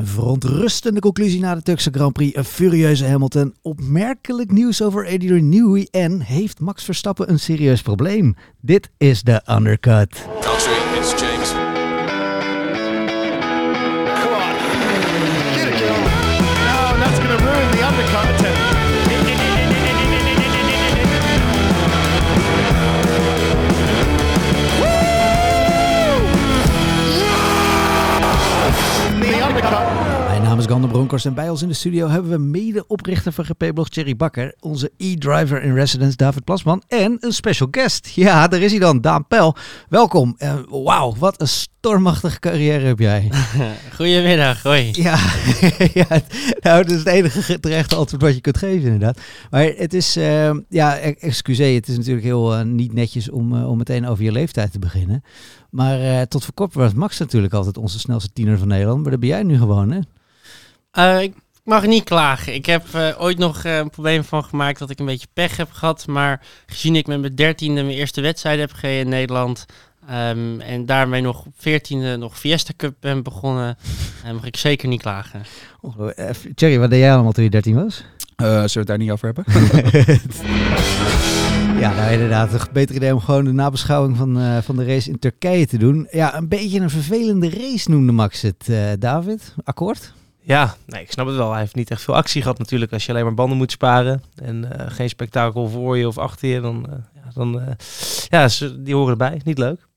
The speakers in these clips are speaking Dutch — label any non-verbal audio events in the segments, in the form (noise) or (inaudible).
Een verontrustende conclusie na de Turkse Grand Prix. Een furieuze Hamilton. Opmerkelijk nieuws over Adrian Newey. En heeft Max Verstappen een serieus probleem? Dit is de Undercut. Gander Bronkers en bij ons in de studio hebben we mede-oprichter van GP-blog Thierry Bakker, onze e-driver in residence David Plasman en een special guest. Ja, daar is hij dan, Daan Pel. Welkom. Uh, Wauw, wat een stormachtige carrière heb jij. (laughs) Goedemiddag, hoi. Ja, (laughs) ja nou, dat is het enige terechte antwoord wat je kunt geven inderdaad. Maar het is, uh, ja, excuseer, het is natuurlijk heel uh, niet netjes om, uh, om meteen over je leeftijd te beginnen. Maar tot voor kort was Max natuurlijk altijd onze snelste tiener van Nederland. Maar dat ben jij nu gewoon, hè? Uh, ik mag niet klagen. Ik heb uh, ooit nog uh, een probleem van gemaakt dat ik een beetje pech heb gehad. Maar gezien ik met mijn dertiende mijn eerste wedstrijd heb gereden in Nederland... Um, en daarmee nog op veertiende nog Fiesta Cup ben begonnen... (laughs) mag ik zeker niet klagen. Oh, Thierry, wat deed jij allemaal toen je 13 was? zullen we het daar niet over hebben? (laughs) Ja, nou inderdaad. Een beter idee om gewoon de nabeschouwing van, uh, van de race in Turkije te doen. Ja, een beetje een vervelende race noemde Max het, uh, David. Akkoord? Ja, nee, ik snap het wel. Hij heeft niet echt veel actie gehad natuurlijk. Als je alleen maar banden moet sparen en uh, geen spektakel voor je of achter je, dan, ja, dan ja, die horen erbij. Niet leuk.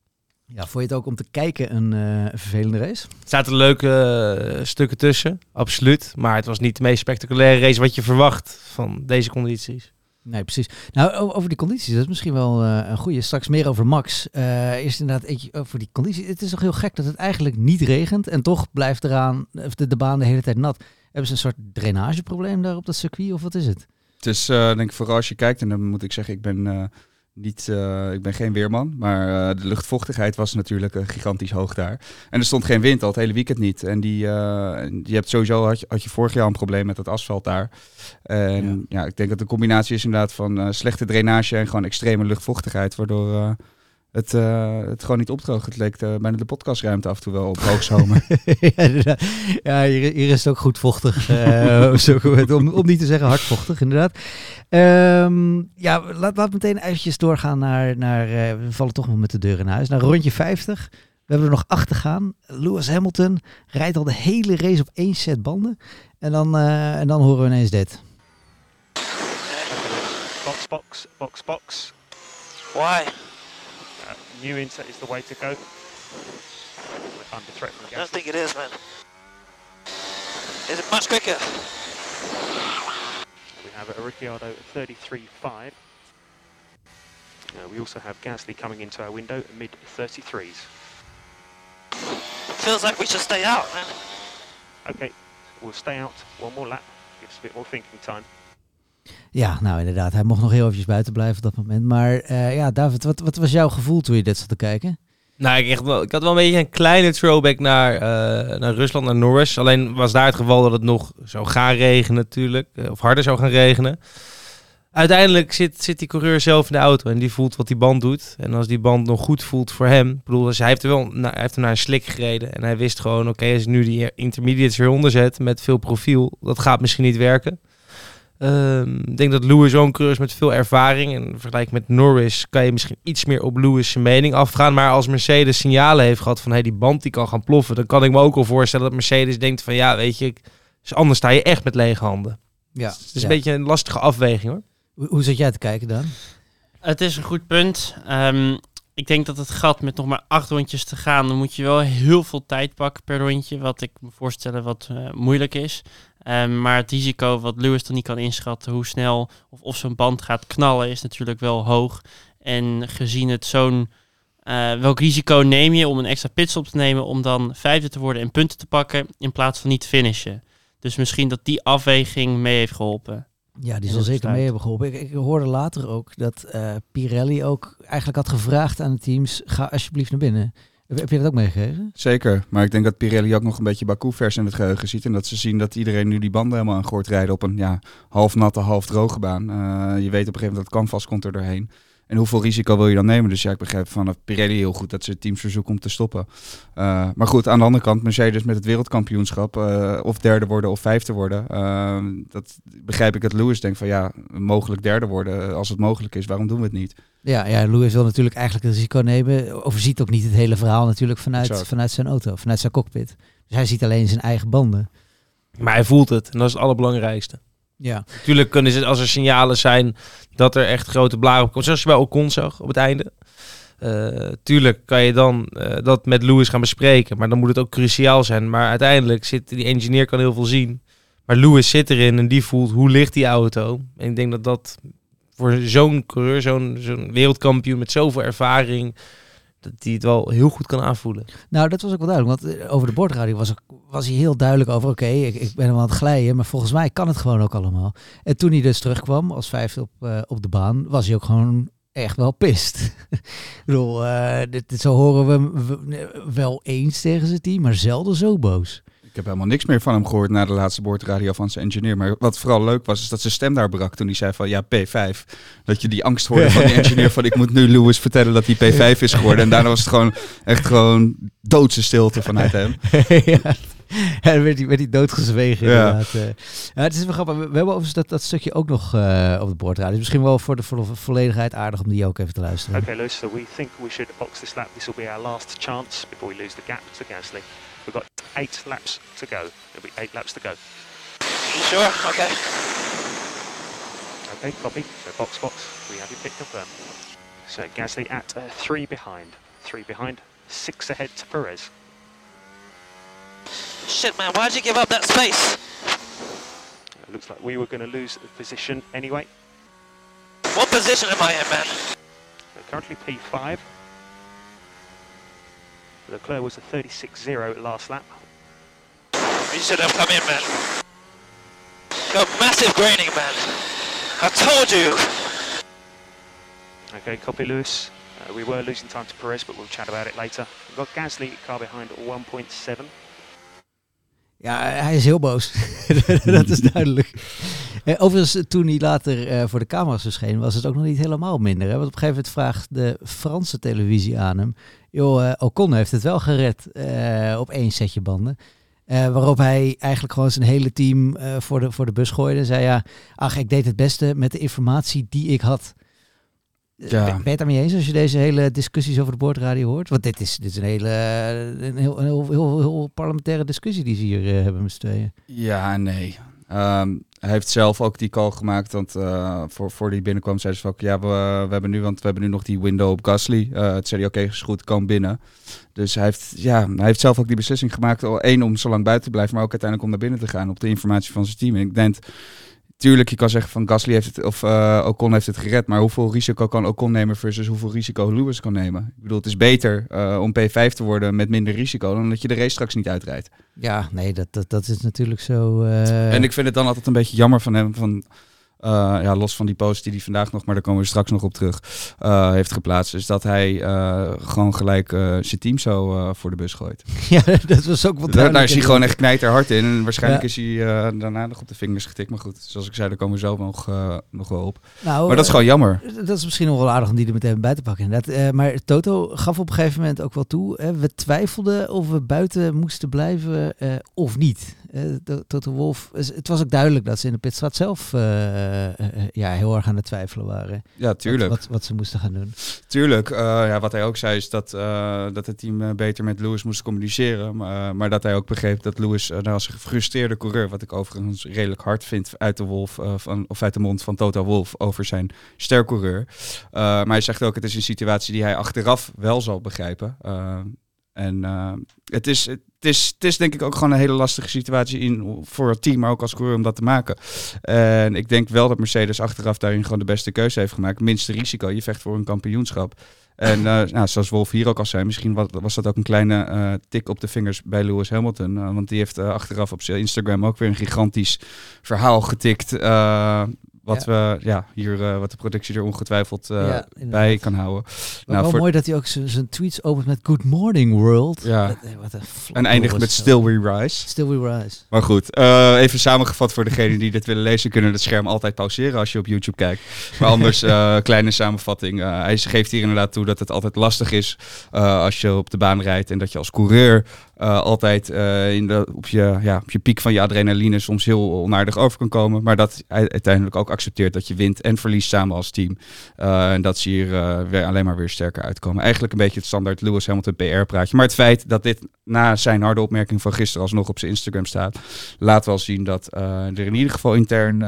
Ja, vond je het ook om te kijken een, een vervelende race? Er zaten leuke stukken tussen, absoluut. Maar het was niet de meest spectaculaire race wat je verwacht van deze condities. Nee, precies. Nou, over die condities, dat is misschien wel uh, een goede. Straks meer over Max. Uh, eerst inderdaad eentje over die condities. Het is toch heel gek dat het eigenlijk niet regent en toch blijft eraan de, de baan de hele tijd nat. Hebben ze een soort drainageprobleem daar op dat circuit of wat is het? Het is uh, denk ik vooral als je kijkt, en dan moet ik zeggen, ik ben niet, uh, ik ben geen weerman, maar uh, de luchtvochtigheid was natuurlijk uh, gigantisch hoog daar. En er stond geen wind al het hele weekend niet. En die, je hebt sowieso, had je, had je vorig jaar een probleem met het asfalt daar. En ja, ja ik denk dat de combinatie is inderdaad van slechte drainage en gewoon extreme luchtvochtigheid, waardoor het, uh, het gewoon niet opdroog. Het leek uh, bijna de podcastruimte af en toe wel op hoogzomer. (laughs) ja, ja hier, hier, is het ook goed vochtig. Uh, om, om niet te zeggen hardvochtig, inderdaad. Um, ja, laat, laat meteen eventjes doorgaan naar, naar we vallen toch nog met de deur in huis, naar rondje 50. We hebben er nog acht te gaan. Lewis Hamilton rijdt al de hele race op één set banden. En dan, en dan horen we ineens dit. Box, box, box, box. Why? New inset is the way to go. Under threat from I don't think it is, man. Is it much quicker? We have a Ricciardo 33.5. Uh, we also have Gasly coming into our window mid 33s. Feels like we should stay out, man. Okay, we'll stay out one more lap. Gives a bit more thinking time. Ja, nou inderdaad. Hij mocht nog heel eventjes buiten blijven op dat moment. Maar uh, ja, David, wat, wat was jouw gevoel toen je dit zat te kijken? Nou, ik, echt wel, ik had wel een beetje een kleine throwback naar, uh, naar Rusland, naar Norris. Alleen was daar het geval dat het nog zou gaan regenen natuurlijk. Of harder zou gaan regenen. Uiteindelijk zit, zit die coureur zelf in de auto en die voelt wat die band doet. En als die band nog goed voelt voor hem. Bedoel, dus hij heeft, er wel, hij heeft hem naar een slik gereden. En hij wist gewoon, oké, als ik nu die intermediates weer onderzet met veel profiel, dat gaat misschien niet werken. Um, ik denk dat Lewis zo'n coureur is met veel ervaring. En vergelijk met Norris kan je misschien iets meer op Lewis' zijn mening afgaan. Maar als Mercedes signalen heeft gehad van hey, die band die kan gaan ploffen, dan kan ik me ook al voorstellen dat Mercedes denkt van ja, weet je, dus anders sta je echt met lege handen. Ja, dus het is ja. een beetje een lastige afweging hoor. Hoe, hoe zit jij te kijken dan? Het is een goed punt. Um, ik denk dat het gat met nog maar acht rondjes te gaan, dan moet je wel heel veel tijd pakken per rondje. Wat ik me voorstellen wat uh, moeilijk is. Um, maar het risico wat Lewis dan niet kan inschatten, hoe snel of of zo'n band gaat knallen, is natuurlijk wel hoog. En gezien het zo'n. Uh, welk risico neem je om een extra pitstop te nemen om dan vijfde te worden en punten te pakken in plaats van niet te finishen? Dus misschien dat die afweging mee heeft geholpen. Ja, die zal zeker mee hebben geholpen. Ik, ik, hoorde later ook dat uh, Pirelli ook eigenlijk had gevraagd aan de teams: ga alsjeblieft naar binnen. Heb je dat ook meegekregen? Zeker, maar ik denk dat Pirelli ook nog een beetje Baku-vers in het geheugen ziet. En dat ze zien dat iedereen nu die banden helemaal aan gooit rijden op een ja, half natte, half droge baan. Uh, je weet op een gegeven moment dat canvas komt er doorheen. En hoeveel risico wil je dan nemen? Dus ja, ik begrijp vanaf Pirelli heel goed dat ze teams verzoeken om te stoppen. Uh, maar goed, aan de andere kant, Mercedes met het wereldkampioenschap, uh, of derde worden of vijfde worden. Uh, dat begrijp ik dat Lewis denkt van ja, mogelijk derde worden als het mogelijk is. Waarom doen we het niet? Ja, ja, Lewis wil natuurlijk eigenlijk het risico nemen. Overziet ook niet het hele verhaal natuurlijk vanuit, vanuit zijn auto, vanuit zijn cockpit. Dus hij ziet alleen zijn eigen banden. Maar hij voelt het en dat is het allerbelangrijkste. Ja. Natuurlijk kunnen ze, als er signalen zijn dat er echt grote blaren op komen, zoals je bij Ocon zag op het einde. Uh, tuurlijk kan je dan uh, dat met Lewis gaan bespreken, maar dan moet het ook cruciaal zijn. Maar uiteindelijk zit die engineer kan heel veel zien. Maar Lewis zit erin en die voelt hoe ligt die auto. En ik denk dat dat voor zo'n coureur, zo'n zo'n wereldkampioen met zoveel ervaring, hij het wel heel goed kan aanvoelen. Nou, dat was ook wel duidelijk. Want eh, over de bordradio was, was hij heel duidelijk over... oké, ik, ik ben hem aan het glijden, maar volgens mij kan het gewoon ook allemaal. En toen hij dus terugkwam als vijfde op, uh, op de baan... was hij ook gewoon echt wel pist. (laughs) ik bedoel, uh, dit, zo horen we wel eens tegen zijn team... maar zelden zo boos. Ik heb helemaal niks meer van hem gehoord na de laatste boordradio van zijn engineer. Maar wat vooral leuk was, is dat zijn stem daar brak toen hij zei van ja, P5. Dat je die angst hoorde van die (laughs) engineer van ik moet nu Lewis vertellen dat hij P5 is (laughs) geworden. En daarna was het gewoon echt gewoon doodse stilte vanuit hem. (laughs) ja. En werd hij, werd hij doodgezwegen ja. inderdaad. Uh, ja, het is wel grappig. We hebben overigens dat, dat stukje ook nog uh, op de boordradio. Dus misschien wel voor de, voor de volledigheid aardig om die ook even te luisteren. Okay, Lewis, so we think we should box this lap. This will be our last chance before we lose the gap to Gasly. We've got eight laps to go. There'll be eight laps to go. You sure? Okay. Okay, copy. So box, box. We have you picked up then. So Gasly at uh, three behind. Three behind. Six ahead to Perez. Shit, man. Why'd you give up that space? It looks like we were going to lose the position anyway. What position am I in, man? We're currently P5. Leclerc was a 36-0 last lap. You should have come in, man. Got massive graining, man. I told you. Okay, copy Lewis. Uh, we were losing time to Perez, but we'll chat about it later. We've got Gasly, car behind 1.7. Ja, hij is heel boos. (laughs) dat is duidelijk. Eh, overigens, toen hij later uh, voor de camera's verscheen, was het ook nog niet helemaal minder. Hè? Want op een gegeven moment vraagt de Franse televisie aan hem... joh, uh, Ocon heeft het wel gered op één setje banden. waarop hij eigenlijk gewoon zijn hele team voor, de, voor de bus gooide. En zei ja, ach, ik deed het beste met de informatie die ik had. Ja. Ben je het daarmee eens als je deze hele discussies over de boordradio hoort? Want dit is, dit is een hele een heel, een heel, heel, heel, parlementaire discussie die ze hier hebben met z'n tweeën. Ja, nee. Um, hij heeft zelf ook die call gemaakt, want uh, voor, voor die binnenkwam zei ze van, ja, we, we, hebben nu, want we hebben nu nog die window op Gasly. Uh, toen zei hij, oké, okay, is goed, kom binnen. Dus hij heeft, ja, hij heeft zelf ook die beslissing gemaakt, één om zo lang buiten te blijven, maar ook uiteindelijk om naar binnen te gaan op de informatie van zijn team. En ik denk tuurlijk, je kan zeggen van Gasly heeft het, of uh, Ocon heeft het gered, maar hoeveel risico kan Ocon nemen versus hoeveel risico Lewis kan nemen? Ik bedoel, het is beter uh, om P5 te worden met minder risico dan dat je de race straks niet uitrijdt. Ja, nee, dat, dat, dat is natuurlijk zo. Uh... En ik vind het dan altijd een beetje jammer van hem van. Uh, ja, los van die post die hij vandaag nog, maar daar komen we straks nog op terug, uh, heeft geplaatst. Is dat hij uh, gewoon gelijk zijn team zo voor de bus gooit. (laughs) Ja, dat was ook wat daar, daar is hij gewoon echt knijter hard in. En waarschijnlijk ja. is hij daarna nog op de vingers getikt. Maar goed, zoals ik zei, daar komen we zo nog, nog wel op. Nou, maar dat is gewoon jammer. Dat is misschien nog wel aardig om die er meteen bij te pakken. Inderdaad. maar Toto gaf op een gegeven moment ook wel toe. we twijfelden of we buiten moesten blijven of niet. Toto Wolf, het was ook duidelijk dat ze in de pitstraat zelf uh, ja, heel erg aan het twijfelen waren. Ja, tuurlijk. Wat, wat, wat ze moesten gaan doen. Tuurlijk. Uh, ja, wat hij ook zei is dat, uh, dat het team beter met Lewis moest communiceren. Maar, maar dat hij ook begreep dat Lewis nou, als een gefrustreerde coureur, wat ik overigens redelijk hard vind uit de, Wolf, van, of uit de mond van Toto Wolf over zijn stercoureur. maar hij zegt ook, het is een situatie die hij achteraf wel zal begrijpen. En uh, het, is, het, is, het is denk ik ook gewoon een hele lastige situatie in, voor het team, maar ook als coureur om dat te maken. En ik denk wel dat Mercedes achteraf daarin gewoon de beste keuze heeft gemaakt. Minste risico, je vecht voor een kampioenschap. En uh, (laughs) nou, zoals Wolf hier ook al zei, misschien was, was dat ook een kleine uh, tik op de vingers bij Lewis Hamilton. Uh, want die heeft achteraf op zijn Instagram ook weer een gigantisch verhaal getikt Wat, we, ja, hier, eh, wat de productie er ongetwijfeld eh, Ja, bij kan houden. Maar Nou, wel voor- mooi dat hij ook zijn tweets opent met Good Morning World. Ja. Dat- wat een flauw En eindigt met. Still We Rise. Still We Rise. Maar goed, eh, even samengevat voor degenen die dit willen lezen, kunnen het scherm altijd pauzeren als je op YouTube kijkt. Maar anders, (laughs) kleine samenvatting. Hij geeft hier inderdaad toe dat het altijd lastig is als je op de baan rijdt en dat je als coureur eh, altijd eh, in de, op, je, ja, op je piek van je adrenaline soms heel onaardig over kan komen. Maar dat hij uiteindelijk ook accepteert dat je wint en verliest samen als team. Eh, en dat ze hier weer alleen maar weer sterker uitkomen. Eigenlijk een beetje het standaard Lewis Hamilton PR-praatje. Maar het feit dat dit na zijn harde opmerking van gisteren alsnog op zijn Instagram staat, laat wel zien dat er in ieder geval intern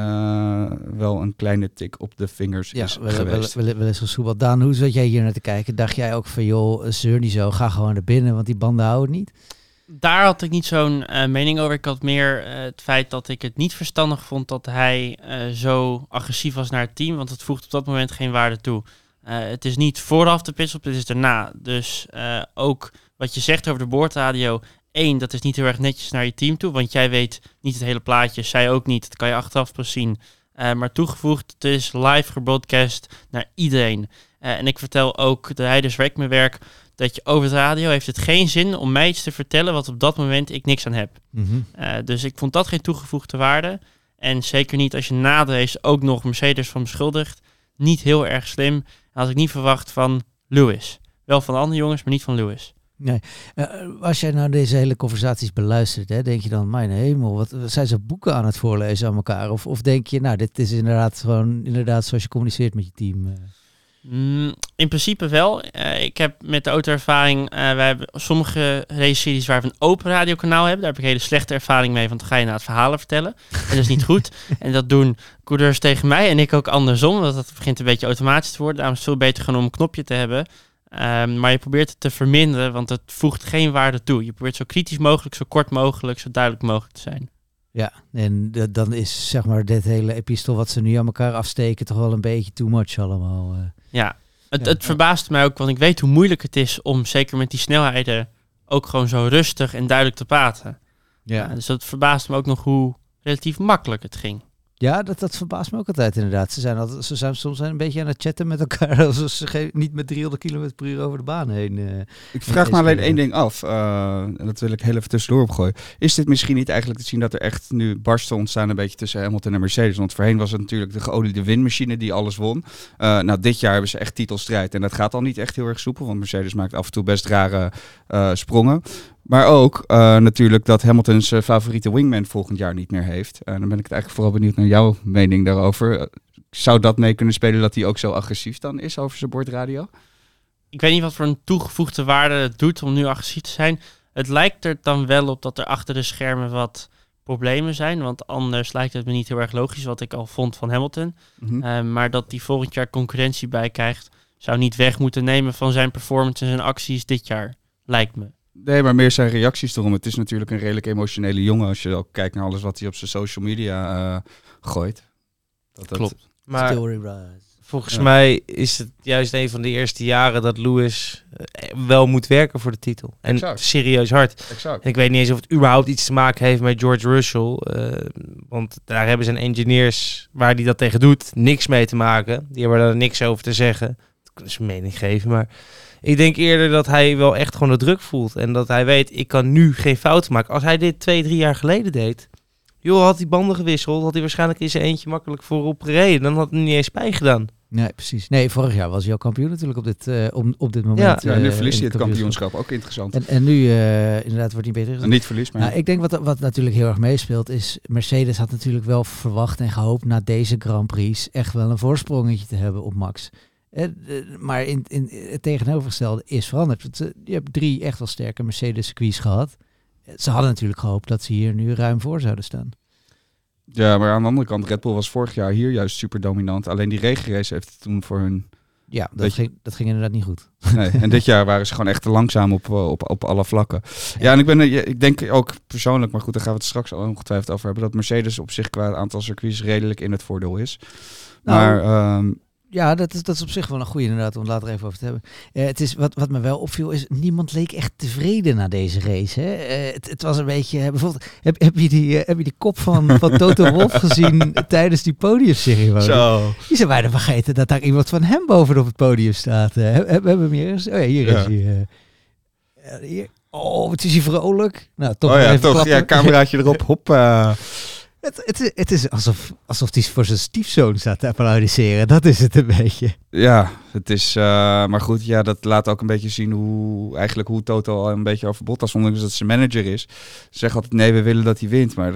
wel een kleine tik op de vingers Ja, is wel, wel, geweest. wel, wel eens gesoebeld. Daan, hoe zat jij hier naar te kijken? Dacht jij ook van, joh, zeur niet zo, ga gewoon naar binnen, want die banden houden niet? Daar had ik niet zo'n eh, mening over. Ik had meer eh, het feit dat ik het niet verstandig vond dat hij eh, zo agressief was naar het team. Want het voegt op dat moment geen waarde toe. Het is niet vooraf de pitstop, dit is daarna. Dus ook wat je zegt over de boordradio. één, dat is niet heel erg netjes naar je team toe. Want jij weet niet het hele plaatje. Zij ook niet. Dat kan je achteraf pas zien. Maar toegevoegd, het is live gebroadcast naar iedereen. En ik vertel ook de Heiders Werk mijn werk dat je over de radio heeft het geen zin om mij iets te vertellen wat op dat moment ik niks aan heb. Eh, dus ik vond dat geen toegevoegde waarde. En zeker niet als je na de race ook nog Mercedes van beschuldigt. Niet heel erg slim. Had ik niet verwacht van Lewis. Wel van andere jongens, maar niet van Lewis. Eh, als jij nou deze hele conversaties beluistert, hè, denk je dan, mijn hemel, wat wat zijn ze boeken aan het voorlezen aan elkaar? Of, of denk je, nou, dit is inderdaad gewoon inderdaad zoals je communiceert met je team? eh? Mm, in principe wel. Eh, ik heb met de auto-ervaring, eh wij hebben sommige race-series waar we een open radiokanaal hebben. Daar heb ik hele slechte ervaring mee, want dan ga je naar het verhalen vertellen. En dat is niet (laughs) goed. En dat doen coureurs tegen mij en ik ook andersom, want dat begint een beetje automatisch te worden. Daarom is het veel beter gewoon om een knopje te hebben. Ehm, maar je probeert het te verminderen, want het voegt geen waarde toe. Je probeert zo kritisch mogelijk, zo kort mogelijk, zo duidelijk mogelijk te zijn. Ja, en dan is zeg maar dit hele epistel wat ze nu aan elkaar afsteken toch wel een beetje too much allemaal. eh. Ja, het, Ja. het verbaast mij ook, want ik weet hoe moeilijk het is om zeker met die snelheden ook gewoon zo rustig en duidelijk te praten. Ja, dus dat verbaast me ook nog hoe relatief makkelijk het ging. Ja, dat, dat verbaast me ook altijd inderdaad. Ze zijn, altijd, ze zijn soms een beetje aan het chatten met elkaar. (laughs) Alsof ze niet met 300 km per uur over de baan heen. eh. Ik vraag me alleen één ding af, eh, en dat wil ik heel even tussendoor opgooien. Is dit misschien niet eigenlijk te zien dat er echt nu barsten ontstaan een beetje tussen Hamilton en Mercedes? Want voorheen was het natuurlijk de geoliede winmachine die alles won. Eh, nou, dit jaar hebben ze echt titelstrijd en dat gaat al niet echt heel erg soepel, want Mercedes maakt af en toe best rare sprongen. Maar ook eh, natuurlijk dat Hamilton zijn favoriete wingman volgend jaar niet meer heeft. En dan ben ik het eigenlijk vooral benieuwd naar jouw mening daarover. Eh, zou dat mee kunnen spelen dat hij ook zo agressief dan is over zijn bordradio? Ik weet niet wat voor een toegevoegde waarde het doet om nu agressief te zijn. Het lijkt er dan wel op dat er achter de schermen wat problemen zijn. Want anders lijkt het me niet heel erg logisch wat ik al vond van Hamilton. Mhm. Eh, maar dat hij volgend jaar concurrentie bij krijgt, zou niet weg moeten nemen van zijn performance en zijn acties dit jaar. Lijkt me. Nee, maar meer zijn reacties erom. Het is natuurlijk een redelijk emotionele jongen als je ook kijkt naar alles wat hij op zijn social media eh, gooit. Dat, dat- Klopt. Maar Story Rise. volgens Ja. mij is het juist een van de eerste jaren dat Lewis eh, wel moet werken voor de titel. En Exact. serieus hard. Exact. En ik weet niet eens of het überhaupt iets te maken heeft met George Russell. eh, want daar hebben zijn engineers, waar hij dat tegen doet, niks mee te maken. Die hebben daar niks over te zeggen. Dat kunnen ze mening geven, maar... Ik denk eerder dat hij wel echt gewoon de druk voelt. En dat hij weet, ik kan nu geen fouten maken. Als hij dit twee, drie jaar geleden deed... Joh, had hij banden gewisseld, had hij waarschijnlijk in zijn eentje makkelijk voorop gereden. Dan had hij niet eens pijn gedaan. Nee, precies. Nee, vorig jaar was hij al kampioen natuurlijk op dit, eh, op, op dit moment. Ja, en nu eh, verliest hij het kampioenschap. Ook interessant. En, en nu eh, inderdaad wordt hij beter. En niet verlies, maar... Nou, ik denk wat, wat natuurlijk heel erg meespeelt is... Mercedes had natuurlijk wel verwacht en gehoopt... na deze Grand Prix echt wel een voorsprongetje te hebben op Max. Maar in, in, het tegenovergestelde is veranderd. Want, Je hebt drie echt wel sterke Mercedes-circuits gehad. Eh, Ze hadden natuurlijk gehoopt dat ze hier nu ruim voor zouden staan. Ja, maar aan de andere kant, Red Bull was vorig jaar hier juist super dominant. Alleen die regenrace heeft het toen voor hun... Ja, dat, ging, dat ging inderdaad niet goed. Nee, en dit jaar waren ze gewoon echt te langzaam op, eh, op, op alle vlakken. Ja, en ik, ben, eh, ik denk ook persoonlijk, maar goed, daar gaan we het straks al ongetwijfeld over hebben, dat Mercedes op zich qua aantal circuits redelijk in het voordeel is. Nou, maar ehm, Ja, dat is, dat is op zich wel een goede inderdaad om het later even over te hebben. Eh, het is, wat, wat me wel opviel is, niemand leek echt tevreden na deze race. Hè? Eh, het, het was een beetje, eh, bijvoorbeeld, heb, heb, je die, heb je die kop van, van (laughs) Toto Wolf gezien tijdens die podiumceremonie? Zo. Die zijn bijna vergeten dat daar iemand van hem bovenop het podium staat. Heb- hebben we hem hier eens? Oh ja, hier Ja. is hij. hier. Oh, wat is hij vrolijk. Nou, toch oh ja, even toch. klappen. Ja, cameraatje erop. (laughs) Hop. Het, het, is- alsof, alsof hij voor zijn stiefzoon staat te applaudisseren. Dat is het een beetje. Ja, het is. eh, maar goed, ja, dat laat ook een beetje zien hoe eigenlijk hoe Toto al een beetje over Bottas, ondanks dat ze manager is. Ze zeggen altijd nee, we willen dat hij wint. Maar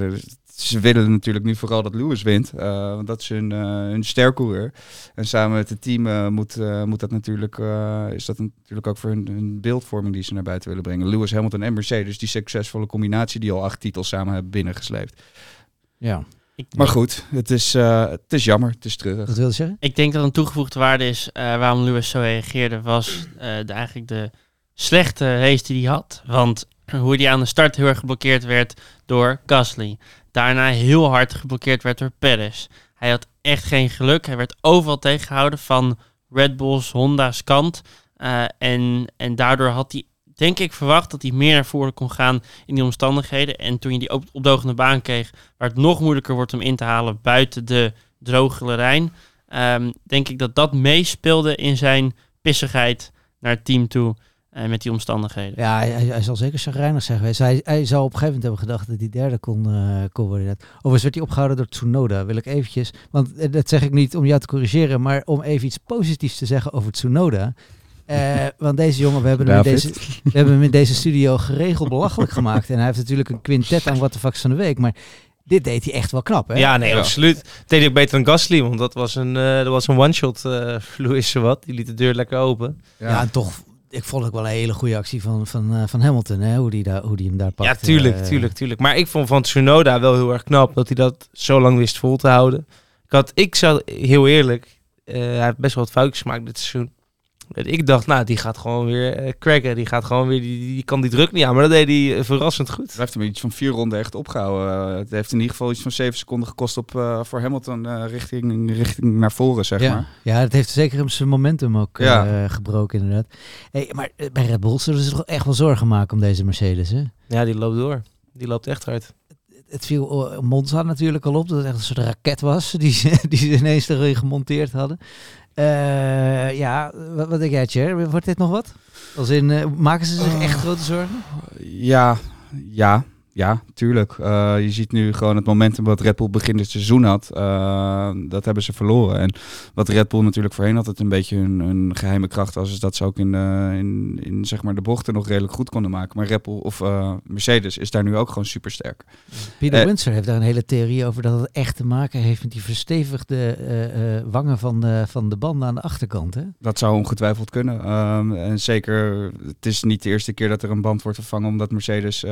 ze willen natuurlijk nu vooral dat Lewis wint. eh, want dat is hun, eh hun stercoureur. En samen met het team moet, moet dat natuurlijk, is dat natuurlijk ook voor hun, hun beeldvorming die ze naar buiten willen brengen. Lewis, Hamilton en Mercedes, die succesvolle combinatie die al acht titels samen hebben binnengesleept. Ja, Ik, Maar goed, het is, eh, het is jammer, het is treurig. wat wil je zeggen? Ik denk dat een toegevoegde waarde is eh, waarom Lewis zo reageerde, was eh, de, eigenlijk de slechte race die hij had. Want (clears throat) hoe hij aan de start heel erg geblokkeerd werd door Gasly. Daarna heel hard geblokkeerd werd door Perez. Hij had echt geen geluk. Hij werd overal tegengehouden van Red Bulls, Honda's kant. Eh, en, en daardoor had hij, denk ik, verwacht dat hij meer naar voren kon gaan in die omstandigheden. En toen je die op, opdogende baan kreeg, waar het nog moeilijker wordt om in te halen buiten de drogere Rijn, ehm, denk ik dat dat meespeelde in zijn pissigheid naar het team toe eh, met die omstandigheden. Ja, hij, zal zeker chagrijnig zijn geweest. Hij, hij zou op een gegeven moment hebben gedacht dat hij derde kon, eh kon worden. Overigens werd hij opgehouden door Tsunoda, wil ik eventjes... Want eh, dat zeg ik niet om jou te corrigeren, maar om even iets positiefs te zeggen over Tsunoda. Eh, want deze jongen, we hebben, hem in deze, we hebben hem in deze studio geregeld belachelijk gemaakt. En hij heeft natuurlijk een quintet aan What the Fucks van de Week. Maar dit deed hij echt wel knap, hè? Ja, nee, Ja. absoluut. Het deed hij ook beter dan Gasly, want dat was een, eh, dat was een one-shot eh (laughs) Louis wat. Die liet de deur lekker open. Ja, en toch... Ik vond het wel een hele goede actie van, van, eh, van Hamilton, hè? Hoe die, daar, hoe die hem daar pakt. ja, tuurlijk, tuurlijk, tuurlijk. Maar ik vond van Tsunoda wel heel erg knap dat hij dat zo lang wist vol te houden. Ik had, ik zou heel eerlijk, eh, hij heeft best wel wat foutjes gemaakt dit seizoen. Ik dacht, nou, die gaat gewoon weer cracken. Die gaat gewoon weer, die, die, die kan die druk niet aan. Maar dat deed hij eh, verrassend goed. Hij heeft hem iets van vier ronden echt opgehouden. Eh, het heeft in ieder geval iets van zeven seconden gekost op, eh, voor Hamilton eh, richting, richting naar voren, zeg ja. maar. ja, dat heeft zeker hem zijn momentum ook eh, Ja. gebroken inderdaad. Hey, maar bij Red Bull zullen ze toch echt wel zorgen maken om deze Mercedes, hè? Ja, die loopt door. Die loopt echt hard. Het viel eh, Monza natuurlijk al op dat het echt een soort raket was die ze, (laughs) die ze ineens erin gemonteerd hadden. Eh, ja, wat, wat denk jij, Cher? Wordt dit nog wat? Als in, eh, maken ze zich echt grote zorgen? Ja, ja, ja, tuurlijk. Eh, je ziet nu gewoon het momentum wat Red Bull begin dit seizoen had. eh, dat hebben ze verloren. En wat Red Bull natuurlijk voorheen altijd een beetje hun, hun geheime kracht was, is dat ze ook in, eh, in, in zeg maar de bochten nog redelijk goed konden maken. Maar Red Bull of Mercedes is daar nu ook gewoon super sterk. Peter Windsor heeft daar een hele theorie over dat het echt te maken heeft met die verstevigde wangen van de, van de banden aan de achterkant, hè? Dat zou ongetwijfeld kunnen. Ehm, en zeker, het is niet de eerste keer dat er een band wordt vervangen omdat Mercedes.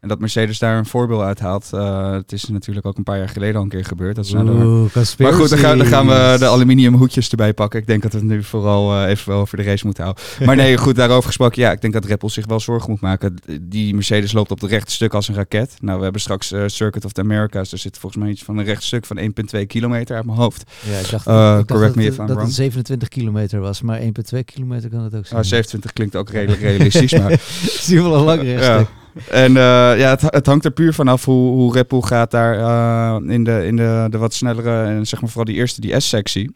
En dat Mercedes daar een voorbeeld uit haalt. Eh, het is natuurlijk ook een paar jaar geleden al een keer gebeurd. Dat de- Oeh, Maar goed, dan gaan, dan gaan we de aluminium hoedjes erbij pakken. Ik denk dat we het nu vooral eh, even wel over de race moeten houden. (laughs) Maar nee, goed, daarover gesproken. Ja, ik denk dat Red Bull zich wel zorgen moet maken. Die Mercedes loopt op het rechte stuk als een raket. Nou, we hebben straks eh, Circuit of the Americas. Er zit volgens mij iets van een recht stuk van 1,2 kilometer uit mijn hoofd. Ja, ik dacht, ik dacht correct dat, me het- if I'm dat wrong. het 27 kilometer was, maar 1,2 kilometer kan het ook zijn. Ah, 27 klinkt ook redelijk realistisch, (laughs) maar... is die wel een lang Ja. rechtstuk. En eh, ja, het, het hangt er puur vanaf hoe, hoe gaat daar eh, in, de, in de, de wat snellere, en zeg maar vooral die eerste, die S-sectie.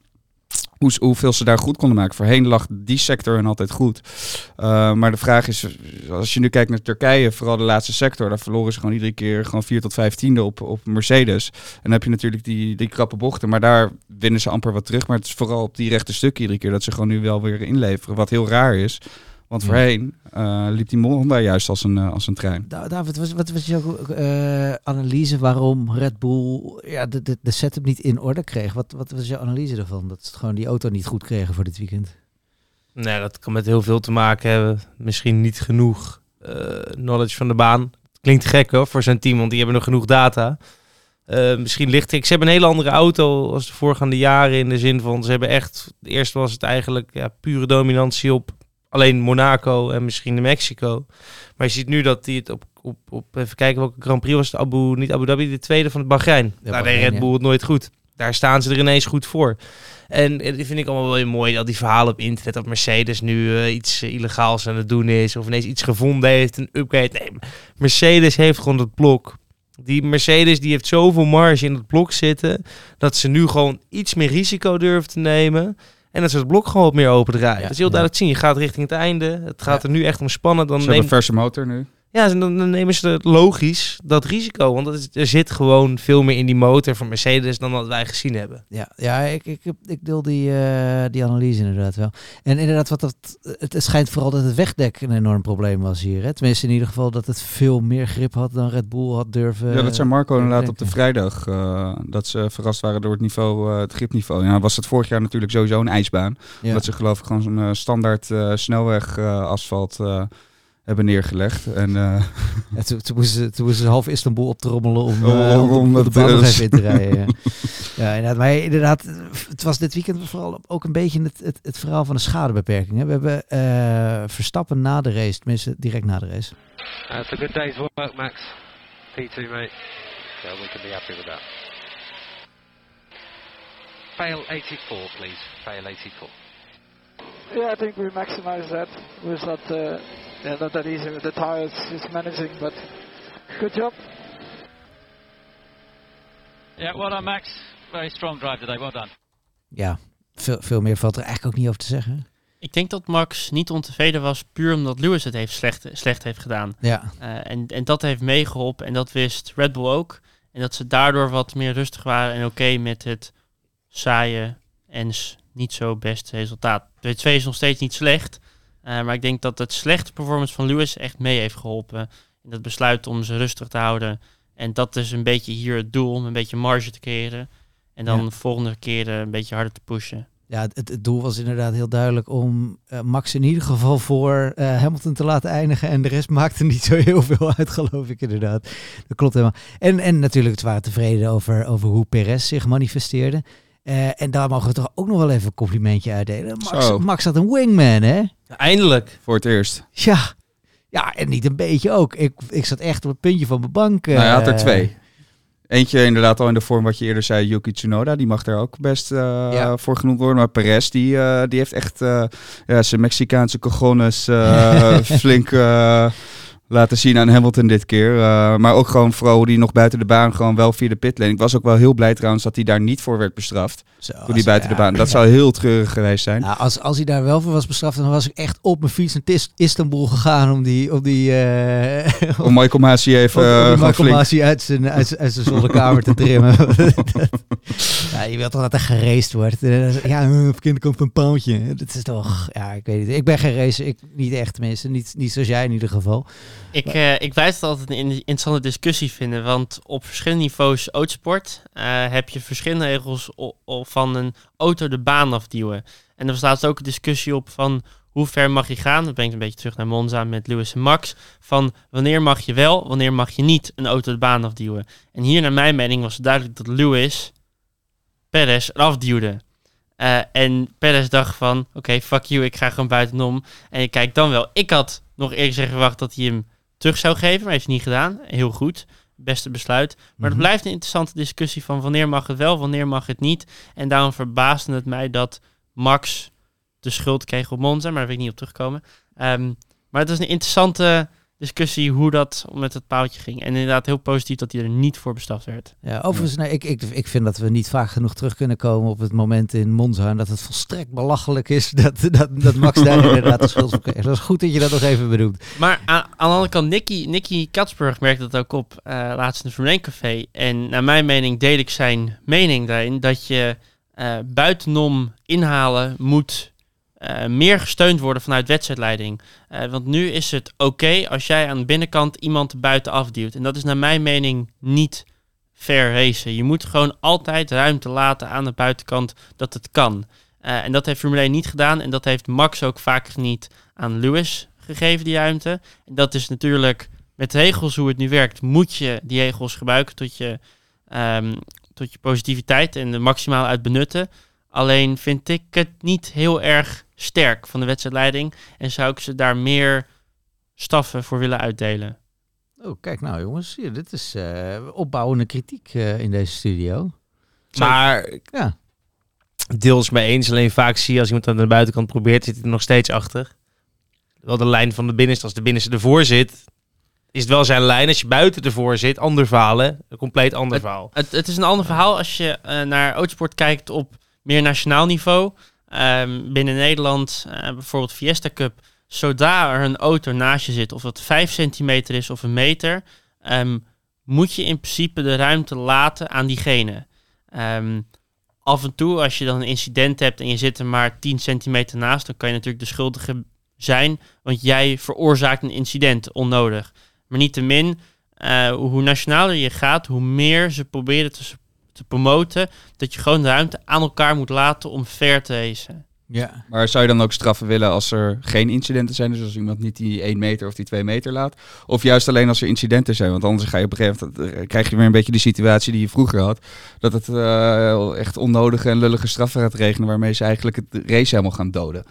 Hoe, hoeveel ze daar goed konden maken. Voorheen lag die sector hen altijd goed. Eh, maar de vraag is, als je nu kijkt naar Turkije, vooral de laatste sector, daar verloren ze gewoon iedere keer gewoon 4 tot 5 tiende op, op Mercedes. En dan heb je natuurlijk die, die krappe bochten, maar daar winnen ze amper wat terug. Maar het is vooral op die rechte stukken iedere keer dat ze gewoon nu wel weer inleveren. Wat heel raar is. Want voorheen eh, liep die Honda juist als een, eh, als een trein. Da- David, wat, wat was jouw eh, analyse waarom Red Bull ja, de, de, de setup niet in orde kreeg? Wat, wat was jouw analyse daarvan? Dat ze gewoon die auto niet goed kregen voor dit weekend? Nee, dat kan met heel veel te maken hebben. Misschien niet genoeg eh, knowledge van de baan. Klinkt gek hoor, voor zijn team, want die hebben nog genoeg data. Eh, misschien ligt ik. Ze hebben een hele andere auto als de voorgaande jaren. In de zin van ze hebben echt. Eerst was het eigenlijk ja, pure dominantie op alleen Monaco en misschien Mexico. Maar je ziet nu dat die het op, op, op even kijken welke Grand Prix was het. Abu, niet Abu Dhabi, de tweede van het Bahrein. Daar deed Bahrein, Red ja. Bull het nooit goed. daar staan ze er ineens goed voor. En eh, dat vind ik allemaal wel heel mooi, al die verhalen op internet dat Mercedes nu eh, iets eh, illegaals aan het doen is, of ineens iets gevonden heeft, een upgrade. Nee, Mercedes heeft gewoon het blok. Die Mercedes die heeft zoveel marge in het blok zitten, dat ze nu gewoon iets meer risico durven te nemen. En dat ze het blok gewoon wat meer open draaien. Ja, dat is heel duidelijk zien. Je gaat richting het einde. Het gaat er nu echt om spannen. Dan Ze een verse motor nu. Ja, dan, dan nemen ze het logisch dat risico. Want dat is- er zit gewoon veel meer in die motor van Mercedes dan wat wij gezien hebben. Ja, ja ik, ik, ik deel die, eh, die analyse inderdaad wel. En inderdaad, wat dat, het, het schijnt vooral dat het wegdek een enorm probleem was hier. Hè? Tenminste, in ieder geval dat het veel meer grip had dan Red Bull had durven. ja, dat zei Marco inderdaad op de vrijdag. eh, dat ze verrast waren door het niveau, eh, het gripniveau. Ja, was het vorig jaar natuurlijk sowieso een ijsbaan. Ja. Omdat ze geloof ik gewoon zo'n eh, standaard eh, hebben neergelegd. En eh, (laughs) Ja, toen, toen, moesten ze, toen moesten ze half Istanbul optrommelen om, Om- eh, om, om om de baan nog even in te rijden. (laughs) Ja. inderdaad. Maar inderdaad, het was dit weekend vooral ook een beetje het, het, het verhaal van de schadebeperking. Hè. We hebben eh, Verstappen na de race, tenminste direct na de race. That's a good day's work, Max. P2, mate. So we can be happy with that. Fail 84, please. Fail 84. Yeah, I think we maximize that. Was not yeah, not that easy with the tires, just managing, but good job. Yeah, well done, Max. Very strong drive today. Well done. Ja, veel, veel meer valt er eigenlijk ook niet over te zeggen. Ik denk dat Max niet ontevreden was puur omdat Lewis het heeft slecht, slecht heeft gedaan. Ja, Eh, en, en dat heeft meegeholpen en dat wist Red Bull ook. En dat ze daardoor wat meer rustig waren en oké met het saaie en niet zo beste resultaat. P2 is nog steeds niet slecht, eh, maar ik denk dat het slechte performance van Lewis echt mee heeft geholpen. In het besluit om ze rustig te houden. En dat is een beetje hier het doel, om een beetje marge te creëren. En dan Ja. de volgende keer een beetje harder te pushen. ja het, het doel was inderdaad heel duidelijk om eh, Max in ieder geval voor eh, Hamilton te laten eindigen. En de rest maakte niet zo heel veel uit, geloof ik inderdaad. Dat klopt helemaal. En, en natuurlijk, het waren tevreden over, over hoe Perez zich manifesteerde. Eh, en daar mogen we toch ook nog wel even een complimentje uitdelen. Max, Zo. Max had een wingman, hè? Eindelijk. voor het eerst. Ja. Ja, en niet een beetje ook. Ik, ik zat echt op het puntje van mijn bank. nou, hij had er eh, twee. Eentje inderdaad al in de vorm wat je eerder zei, Yuki Tsunoda. Die mag daar ook best eh, Ja. voor genoemd worden. Maar Perez, die, eh, die heeft echt eh, ja, zijn Mexicaanse cojones eh, (laughs) flink laten zien aan Hamilton dit keer. Eh, maar ook gewoon vooral hoe die nog buiten de baan gewoon wel via de pitlane. Ik was ook wel heel blij trouwens dat hij daar niet voor werd bestraft. Zo, als- hij buiten ja, de baan. Dat ja. zou heel treurig geweest zijn. Nou, als, als hij daar wel voor was bestraft, dan was ik echt op mijn fiets naar Istanbul gegaan om die, om die, eh, (laughs) Om Michael Masi even om, om eh, die Michael flink... Masi uit zijn, uit, zijn- uit zijn zonnekamer te trimmen. (laughs) (laughs) ja, je wilt toch dat er geraced wordt. Eh, Ja, eh, op de kinderkant van een paaltje. Dat is toch, ja, ik weet niet. Ik ben geen racer, ik, niet echt tenminste. Niet, niet zoals jij in ieder geval. Ik, eh, ik blijf het altijd een in- interessante discussie vinden, want op verschillende niveaus autosport eh, heb je verschillende regels van een auto de baan afduwen. En er staat ook een discussie op van hoe ver mag je gaan. Dat brengt een beetje terug naar Monza met Lewis en Max. Van wanneer mag je wel, wanneer mag je niet een auto de baan afduwen. En hier naar mijn mening was het duidelijk dat Lewis Perez eraf duwde. Eh, en Perez dacht van, oké, fuck you, ik ga gewoon buitenom. En ik kijk dan wel. Ik had nog eerlijk gezegd verwacht dat hij hem terug zou geven, maar heeft hij niet gedaan. Heel goed. Beste besluit. Maar Mhm. het blijft een interessante discussie van wanneer mag het wel, wanneer mag het niet. En daarom verbaasde het mij dat Max de schuld kreeg op Monza, maar daar wil ik niet op terugkomen. Ehm, maar het is een interessante discussie hoe dat met het paaltje ging. En inderdaad heel positief dat hij er niet voor bestraft werd. Ja, overigens, nee, ik, ik, ik vind dat we niet vaak genoeg terug kunnen komen op het moment in Monza. En dat het volstrekt belachelijk is (laughs) dat, dat, dat Max (laughs) daar inderdaad de schuld voor kreeg. Dat is goed dat je dat nog even benoemt. Maar aan, aan de andere kant, Nicky, Nicky Katsburg merkte dat ook op eh, laatst in de Formule 1 Café. En naar mijn mening deel ik zijn mening daarin dat je eh, buitenom inhalen moet eh, meer gesteund worden vanuit wedstrijdleiding. Eh, want nu is het oké als jij aan de binnenkant iemand buiten afduwt. En dat is naar mijn mening niet fair racen. Je moet gewoon altijd ruimte laten aan de buitenkant dat het kan. Eh, en dat heeft Formule 1 niet gedaan. En dat heeft Max ook vaak niet aan Lewis gegeven, die ruimte. En dat is natuurlijk met regels hoe het nu werkt, moet je die regels gebruiken tot je, ehm, tot je positiviteit en er maximaal uit benutten. Alleen vind ik het niet heel erg sterk van de wedstrijdleiding en zou ik ze daar meer staffen voor willen uitdelen. Oh, kijk nou jongens, hier, dit is eh, opbouwende kritiek eh, in deze studio. Maar Ja. deels mee eens. Alleen vaak zie je als iemand aan de buitenkant probeert, zit hij er nog steeds achter. Wel de lijn van de binnenste. Als de binnenste ervoor zit, is het wel zijn lijn. Als je buiten ervoor zit, ander verhaal hè. Een compleet ander verhaal. Het, het is een ander verhaal als je eh, naar autosport kijkt op meer nationaal niveau. Ehm, binnen Nederland, eh, bijvoorbeeld Fiesta Cup, zodra er een auto naast je zit, of dat 5 centimeter is of een meter, ehm, moet je in principe de ruimte laten aan diegene. Ehm, af en toe, als je dan een incident hebt en je zit er maar 10 centimeter naast, dan kan je natuurlijk de schuldige zijn, want jij veroorzaakt een incident onnodig. Maar niettemin, eh hoe nationaler je gaat, hoe meer ze proberen te, te promoten dat je gewoon de ruimte aan elkaar moet laten om fair te racen. Ja. Maar zou je dan ook straffen willen als er geen incidenten zijn? Dus als iemand niet die 1 meter of die 2 meter laat? Of juist alleen als er incidenten zijn? Want anders ga je op een gegeven moment, eh, krijg je weer een beetje die situatie die je vroeger had. Dat het eh, echt onnodige en lullige straffen gaat regenen waarmee ze eigenlijk het race helemaal gaan doden.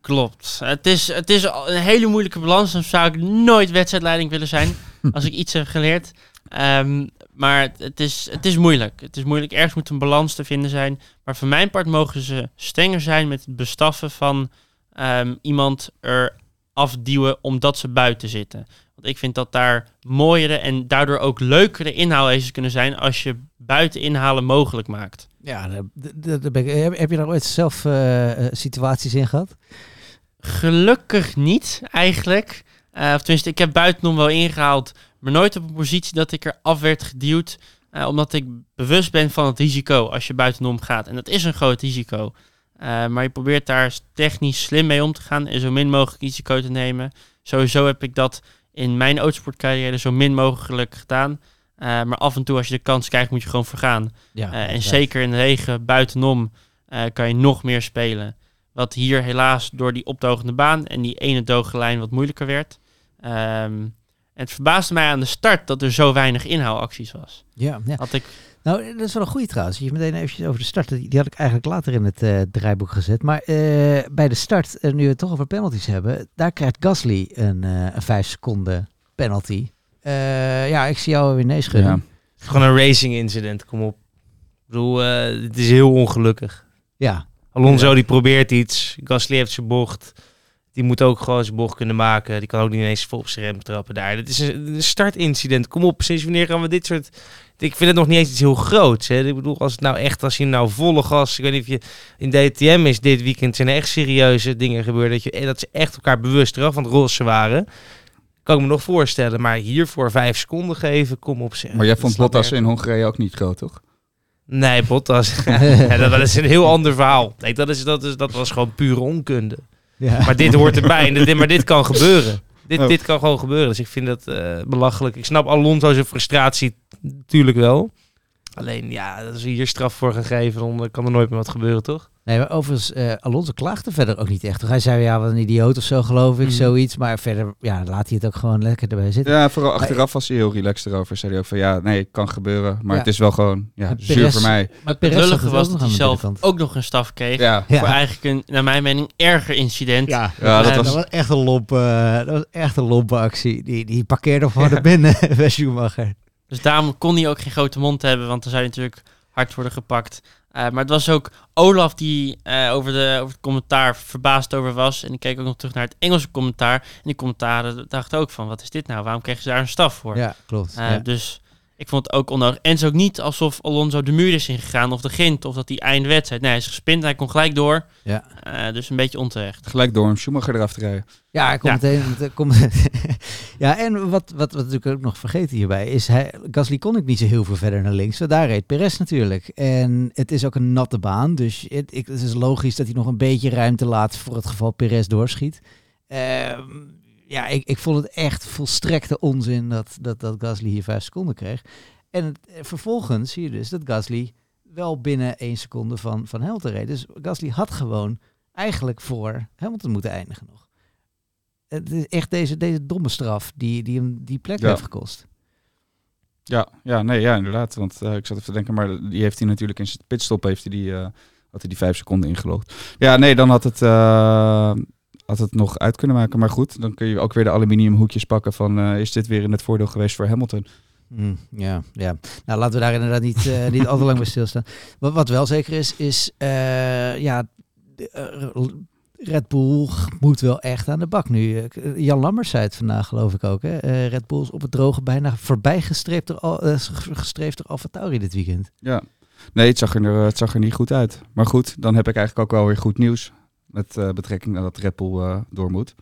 Klopt. Het is, het is al een hele moeilijke balans. Dan zou ik nooit wedstrijdleiding willen zijn. (laughs) als ik iets heb geleerd. Ehm, maar het, het is, het is moeilijk. Het is moeilijk. Ergens moet een balans te vinden zijn. Maar voor mijn part mogen ze strenger zijn met het bestaffen van ehm, iemand er afduwen omdat ze buiten zitten. Want ik vind dat daar mooiere en daardoor ook leukere inhaalraces kunnen zijn als je buiten inhalen mogelijk maakt. Ja, ben ik- heb, heb je daar ooit zelf eh, eh, situaties in gehad? Gelukkig niet, eigenlijk. Eh, of tenminste, ik heb buitenom wel ingehaald, maar nooit op een positie dat ik er af werd geduwd. eh, omdat ik bewust ben van het risico als je buitenom gaat. En dat is een groot risico. Eh, maar je probeert daar technisch slim mee om te gaan en zo min mogelijk risico te nemen. Sowieso heb ik dat in mijn autosportcarrière zo min mogelijk gedaan. Eh, maar af en toe als je de kans krijgt, moet je gewoon vergaan. Ja, en zeker in de regen buitenom kan je nog meer spelen. Wat hier helaas door die opdogende baan en die ene lijn wat moeilijker werd. Ehm, en het verbaasde mij aan de start dat er zo weinig inhaalacties was. Ja, ja. Had ik, Nou, dat is wel een goede trouwens. Je meteen eventjes over de start. Die had ik eigenlijk later in het eh, draaiboek gezet. Maar eh, bij de start, eh, nu we het toch over penalties hebben, daar krijgt Gasly een, eh een 5 seconden penalty. Eh, ja, ik zie jou weer nee schudden. Ja. Gewoon een racing incident, kom op. Ik bedoel, het is heel ongelukkig. Ja, Alonso die probeert iets. Gasly heeft zijn bocht. Die moet ook gewoon zijn bocht kunnen maken. Die kan ook niet ineens vol op zijn rem trappen daar. Dit is een, startincident. Kom op, sinds wanneer gaan we dit soort... Ik vind het nog niet eens iets heel groots. Hè. Ik bedoel, als het nou echt, als je nou volle gas... Ik weet niet of je... In DTM is dit weekend zijn er echt serieuze dingen gebeurd. Dat, je, eh, dat ze echt elkaar bewust eraf van het rossen waren. Kan ik me nog voorstellen. Maar hiervoor vijf seconden geven, kom op. zeg. Maar jij Dat vond Bottas in Hongarije ook niet groot, toch? Nee, Bottas. (laughs) ja, dat, dat is een heel ander verhaal. Nee, dat, is, dat, is, dat was gewoon pure onkunde. Ja. Maar dit hoort erbij. En dit, maar dit kan gebeuren. Dit, Oh. dit kan gewoon gebeuren. Dus ik vind dat eh, belachelijk. Ik snap Alonso zijn frustratie natuurlijk wel. Alleen, ja, als we hier straf voor gaan geven, dan kan er nooit meer wat gebeuren, toch? Nee, maar overigens, eh, Alonso klaagde verder ook niet echt. Hij zei, ja, wat een idioot of zo, geloof ik, Mhm. zoiets. Maar verder, ja, laat hij het ook gewoon lekker erbij zitten. Ja, vooral achteraf was hij heel relaxed erover. Zei hij ook van ja, nee, kan gebeuren. Maar Ja. het is wel gewoon ja, En zuur voor mij. Maar het lullige was dat nog hij de zelf ook nog een straf kreeg. Ja, Ja. Voor eigenlijk een, naar mijn mening, erger incident. Ja, Ja, dat dat, was- was echt een lompe, eh, dat was echt een lompe actie. Die, die parkeerde (laughs) gewoon naar binnen (laughs) bij Schumacher. Dus daarom kon hij ook geen grote mond hebben, want dan zou hij natuurlijk hard worden gepakt. Eh, maar het was ook Olaf die eh, over, de, over het commentaar verbaasd over was. En ik keek ook nog terug naar het Engelse commentaar. En die commentaren dachten ook van, wat is dit nou? Waarom kregen ze daar een staf voor? Ja, klopt. Eh, ja. Dus ik vond het ook onnodig. En het is ook niet alsof Alonso de muur is ingegaan of de gint of dat hij einde wedstrijd. Nee, hij is gespind, hij kon gelijk door. Ja. Eh, dus een beetje onterecht. gelijk door om Schumacher eraf te rijden. Ja, hij komt Ja. meteen. (laughs) het komt- ja, en wat, wat, wat natuurlijk ook nog vergeten hierbij is, hij, Gasly kon ik niet zo heel veel verder naar links. Daar reed Perez natuurlijk. En het is ook een natte baan, dus het, is logisch dat hij nog een beetje ruimte laat voor het geval Perez doorschiet. Ehm, ja, ik, ik vond het echt volstrekte onzin dat, dat, dat Gasly hier vijf seconden kreeg. En eh, vervolgens zie je dus dat Gasly wel binnen één seconde van, van Hamilton reed. Dus Gasly had gewoon eigenlijk voor Hamilton moeten eindigen nog. Het is echt deze, deze domme straf die, die hem die plek Ja. heeft gekost. Ja, ja, nee, ja, inderdaad. Want eh, ik zat even te denken, maar die heeft hij natuurlijk in zijn pitstop heeft hij die, eh, had hij die vijf seconden ingelogd. Ja, nee, dan had het, eh, had het nog uit kunnen maken. Maar goed, dan kun je ook weer de aluminium hoekjes pakken van, is dit weer in het voordeel geweest voor Hamilton? Hmm, ja, ja. Nou, laten we daar inderdaad niet, niet al te lang bij stilstaan. Wat, wat wel zeker is, is ja, Red Bull moet wel echt aan de bak nu. Eh, Jan Lammers zei het vandaag, geloof ik ook. Hè? Eh, Red Bull is op het droge bijna voorbij gestreefd door, Al- eh, gestreefd door Alfa Tauri dit weekend. Ja. Nee, het zag, er, het zag er niet goed uit. Maar goed, dan heb ik eigenlijk ook wel weer goed nieuws. Met eh, betrekking naar dat Red Bull eh, door moet.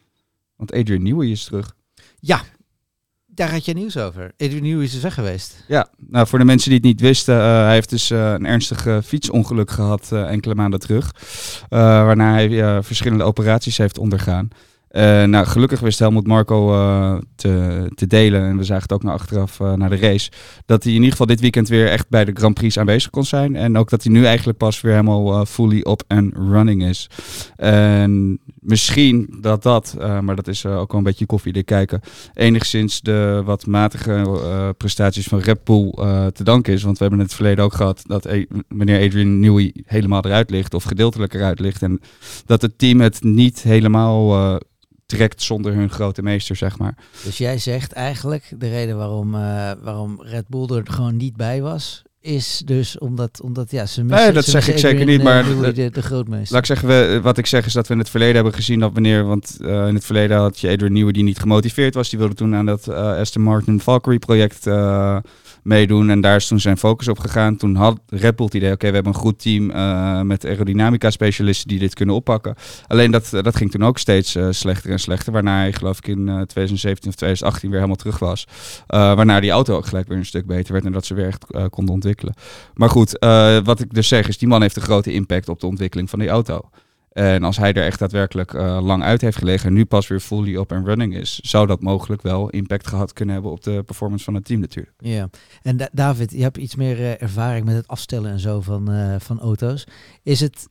Want Adrian Newey is terug. Ja, daar had je nieuws over. Adrian Newey is dus weg geweest. Ja, nou voor de mensen die het niet wisten, eh, hij heeft dus eh, een ernstig eh, fietsongeluk gehad eh, enkele maanden terug. Waarna hij verschillende operaties heeft ondergaan. Nou, gelukkig wist Helmut Marco te, te delen, en we zagen het ook naar achteraf naar de race, dat hij in ieder geval dit weekend weer echt bij de Grand Prix aanwezig kon zijn. En ook dat hij nu eigenlijk pas weer helemaal fully up and running is. En misschien dat dat, eh, maar dat is eh, ook wel een beetje koffiedik kijken, enigszins de wat matige eh, prestaties van Red Bull te danken is. Want we hebben in het verleden ook gehad dat eh, meneer Adrian Newey helemaal eruit ligt of gedeeltelijk eruit ligt. En dat het team het niet helemaal trekt zonder hun grote meester, zeg maar. Dus jij zegt eigenlijk de reden waarom, waarom Red Bull er gewoon niet bij was, is dus omdat, omdat ja, ze missen, Nee, dat ze zeg ik zeker niet, eh, maar Newey, de- de, de grootmeester. Laat ik zeggen, we, wat ik zeg is dat we in het verleden hebben gezien dat wanneer, want eh, in het verleden had je Adrian Newey die niet gemotiveerd was. Die wilde toen aan dat eh, Aston Martin Valkyrie project eh, meedoen en daar is toen zijn focus op gegaan. Toen had Red Bull het idee, oké, we hebben een goed team eh, met aerodynamica specialisten die dit kunnen oppakken. Alleen dat, dat ging toen ook steeds eh, slechter en slechter, waarna hij geloof ik in eh, 2017 of 2018 weer helemaal terug was. Eh, waarna die auto ook gelijk weer een stuk beter werd en dat ze weer echt eh, konden ontwikkelen. Maar goed, eh, wat ik dus zeg is, die man heeft een grote impact op de ontwikkeling van die auto. En als hij er echt daadwerkelijk eh, lang uit heeft gelegen en nu pas weer fully up and running is, zou dat mogelijk wel impact gehad kunnen hebben op de performance van het team natuurlijk. Ja, en Da- David, je hebt iets meer eh, ervaring met het afstellen en zo van, eh, van auto's. Is het,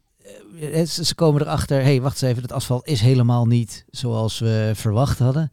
ze komen erachter, hé, hey, wacht eens even, het asfalt is helemaal niet zoals we verwacht hadden.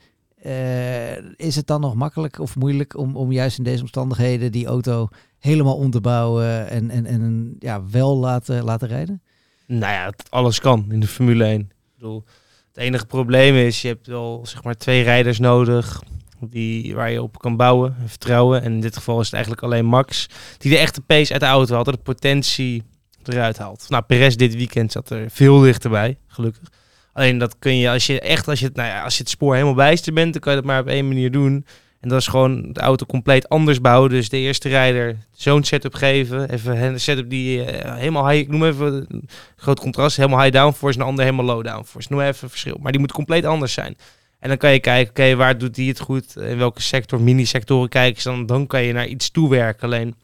Is het dan nog makkelijk of moeilijk om, om juist in deze omstandigheden die auto helemaal om te bouwen en, en, en ja, wel laten, laten rijden? Nou ja, alles kan in de Formule 1. Ik bedoel, het enige probleem is, je hebt wel zeg maar twee rijders nodig die, waar je op kan bouwen en vertrouwen. En in dit geval is het eigenlijk alleen Max, die de echte pace uit de auto en de potentie eruit haalt. Nou, Perez dit weekend zat er veel dichterbij, gelukkig. Alleen dat kun je, als je echt, als je, nou ja, als je het spoor helemaal bijster bent, dan kan je dat maar op één manier doen. En dat is gewoon de auto compleet anders bouwen. Dus de eerste rijder zo'n setup geven. Even een setup die eh, helemaal high, ik noem even een groot contrast, helemaal high downforce en de ander helemaal low downforce. Noem even een verschil. Maar die moet compleet anders zijn. En dan kan je kijken, oké, waar doet die het goed? In welke sector, mini-sectoren kijken ze dan? Dan kan je naar iets toewerken. Alleen,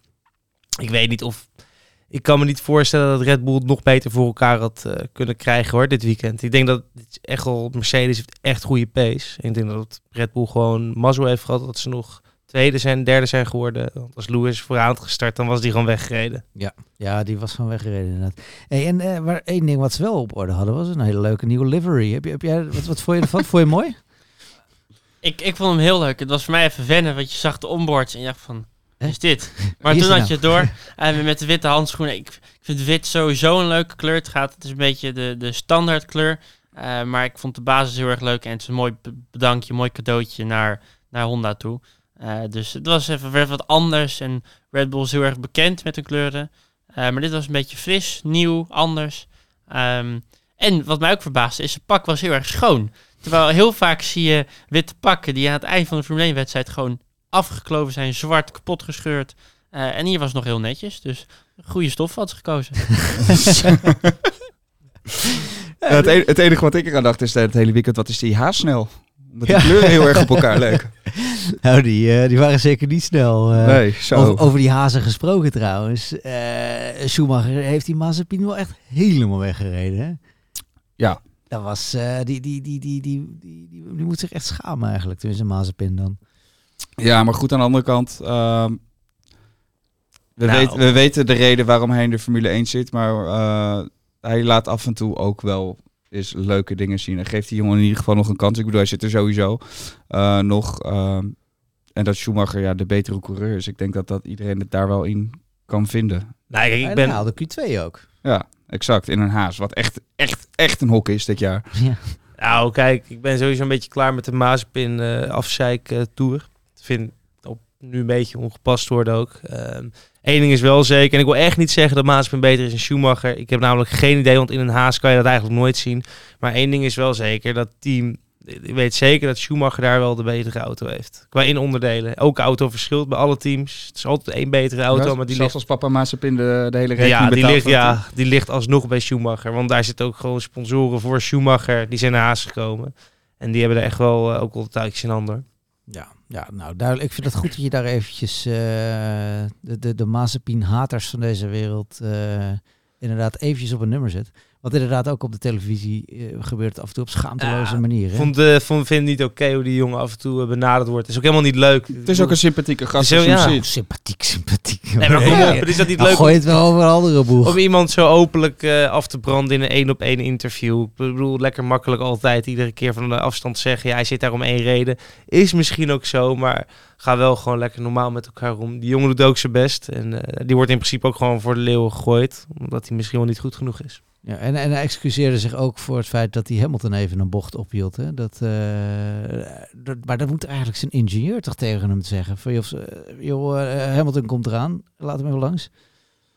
ik weet niet of... Ik kan me niet voorstellen dat Red Bull het nog beter voor elkaar had eh, kunnen krijgen hoor, dit weekend. Ik denk dat echt wel, Mercedes heeft echt goede pace. Ik denk dat Red Bull gewoon mazzel heeft gehad dat ze nog tweede zijn, derde zijn geworden. Want als Lewis vooraan had gestart, dan was die gewoon weggereden. Ja, ja die was gewoon weggereden inderdaad. Hey, en eh, waar één ding wat ze wel op orde hadden, was een hele leuke nieuwe livery. Heb, je, heb jij, wat, wat vond je ervan? vond je mooi? (laughs) Ik, ik vond hem heel leuk. Het was voor mij even wennen, want je zag de onboards en je dacht van, is dit? (laughs) Maar is toen had nou? je het door. (laughs) En met de witte handschoenen. Ik, ik vind wit sowieso een leuke kleur. Het, gaat, het is een beetje de, de standaard kleur. Eh, maar ik vond de basis heel erg leuk. En het is een mooi be- bedankje, mooi cadeautje naar, naar Honda toe. Eh, dus het was even weer wat anders. En Red Bull is heel erg bekend met hun kleuren. Eh, maar dit was een beetje fris, nieuw, anders. Ehm, en wat mij ook verbaasde is, het pak was heel erg schoon. Terwijl heel vaak zie je witte pakken die aan het eind van de Formule 1 wedstrijd gewoon afgekloven zijn, zwart, kapot gescheurd. Eh, en hier was het nog heel netjes, dus goede stof had ze gekozen. (laughs) Ja, het, e- het enige wat ik eraan dacht is dat het hele weekend, wat is die haasnel? Omdat die Ja. kleuren heel erg op elkaar leken. (laughs) Nou, die, eh, die waren zeker niet snel. eh, Nee, zo. Over, over die hazen gesproken trouwens. Eh, Schumacher heeft die Mazepin wel echt helemaal weggereden. Hè? Ja. Dat was, eh, die, die, die, die, die, die, die, die moet zich echt schamen eigenlijk, tenminste Mazepin dan. Ja, maar goed aan de andere kant. ehm, we, Nou. weten, we weten de reden waarom hij in de Formule 1 zit. Maar eh, hij laat af en toe ook wel eens leuke dingen zien. En geeft die jongen in ieder geval nog een kans. Ik bedoel, hij zit er sowieso eh, nog. ehm, en dat Schumacher ja, de betere coureur is. Ik denk dat, dat iedereen het daar wel in kan vinden. Nou, kijk, ik En ben, haalde Q2 ook. Ja, exact. In een haas. Wat echt, echt, echt een hok is dit jaar. Ja. Nou, kijk, ik ben sowieso een beetje klaar met de Mazepin eh afzeik eh, tour. Vind op nu een beetje ongepast wordt ook. Ehm Eén ding is wel zeker, en ik wil echt niet zeggen dat Mazepin beter is dan Schumacher. Ik heb namelijk geen idee, want in een haas kan je dat eigenlijk nooit zien. Maar één ding is wel zeker, dat team, ik weet zeker dat Schumacher daar wel de betere auto heeft. Qua in onderdelen. Ook auto verschilt bij alle teams. Het is altijd één betere auto, Ja, maar die zelfs ligt als papa Mazepin de, de hele rekening ja, die ligt, ja, die ligt alsnog bij Schumacher. Want daar zitten ook gewoon sponsoren voor Schumacher. Die zijn naar Haas gekomen. En die hebben er echt wel eh, ook wel de touwtjes in handen. Ja, ja, nou duidelijk. Ik vind het goed dat je daar eventjes eh, de, de, de Mazepin-haters van deze wereld eh, inderdaad eventjes op een nummer zet. Wat inderdaad ook op de televisie eh, gebeurt af en toe op schaamteloze Ja, manier. Hè? Vond, eh, vond, vind het niet oké hoe die jongen af en toe eh, benaderd wordt. Het is ook helemaal niet leuk. Het is ook een sympathieke gast hem ja. ziet. Sympathiek, sympathiek. Nee, maar kom op, het is dat niet Nou, leuk gooi het wel over een andere boeg. om iemand zo openlijk eh, af te branden in een één op één interview. Ik bedoel, lekker makkelijk altijd iedere keer van de afstand zeggen. Ja, hij zit daar om één reden. Is misschien ook zo, maar ga wel gewoon lekker normaal met elkaar om. Die jongen doet ook zijn best. En eh, die wordt in principe ook gewoon voor de leeuwen gegooid. Omdat hij misschien wel niet goed genoeg is. Ja, en, en hij excuseerde zich ook voor het feit dat hij Hamilton even een bocht ophield. Hè? Dat, eh, dat, maar dat moet eigenlijk zijn ingenieur toch tegen hem zeggen. Van, joh, eh, joh eh, Hamilton komt eraan, laat hem even langs.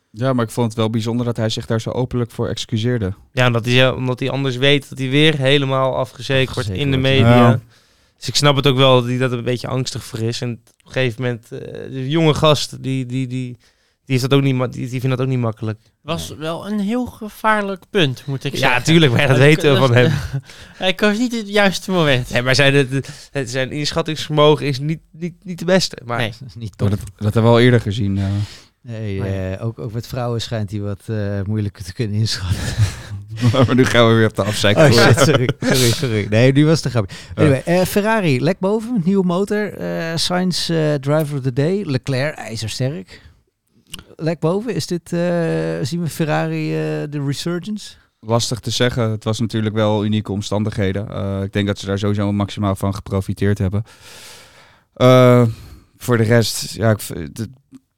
Ja, maar ik vond het wel bijzonder dat hij zich daar zo openlijk voor excuseerde. Ja, omdat hij, omdat hij anders weet dat hij weer helemaal afgezekerd wordt in de media. ja. Dus ik snap het ook wel dat hij dat een beetje angstig voor is. En op een gegeven moment, eh, de jonge gast, die, die, die, die, dat ook niet, die, die vindt dat ook niet makkelijk. Was wel een heel gevaarlijk punt, moet ik Ja, zeggen. tuurlijk, maar dat weten we van hem. (laughs) Hij koos niet het juiste moment. Nee, maar zijn, het, het, zijn inschattingsvermogen is niet, niet, niet de beste. Maar Nee. Dat is (laughs) niet Maar top. dat, dat hebben we al eerder gezien. ja. Nee, eh, ook, ook met vrouwen schijnt hij wat eh, moeilijker te kunnen inschatten. (laughs) maar nu gaan we weer op de afzijkant. Oh shit, sorry, sorry, sorry. Nee, nu was het een grapje. Anyway, eh, Ferrari, lek boven, nieuwe motor. eh Sainz, eh, driver of the day. Leclerc, ijzersterk. Lek boven, is dit, eh, zien we Ferrari eh, de resurgence? Lastig te zeggen. Het was natuurlijk wel unieke omstandigheden. Eh, ik denk dat ze daar sowieso maximaal van geprofiteerd hebben. Eh, voor de rest, ja, ik, het,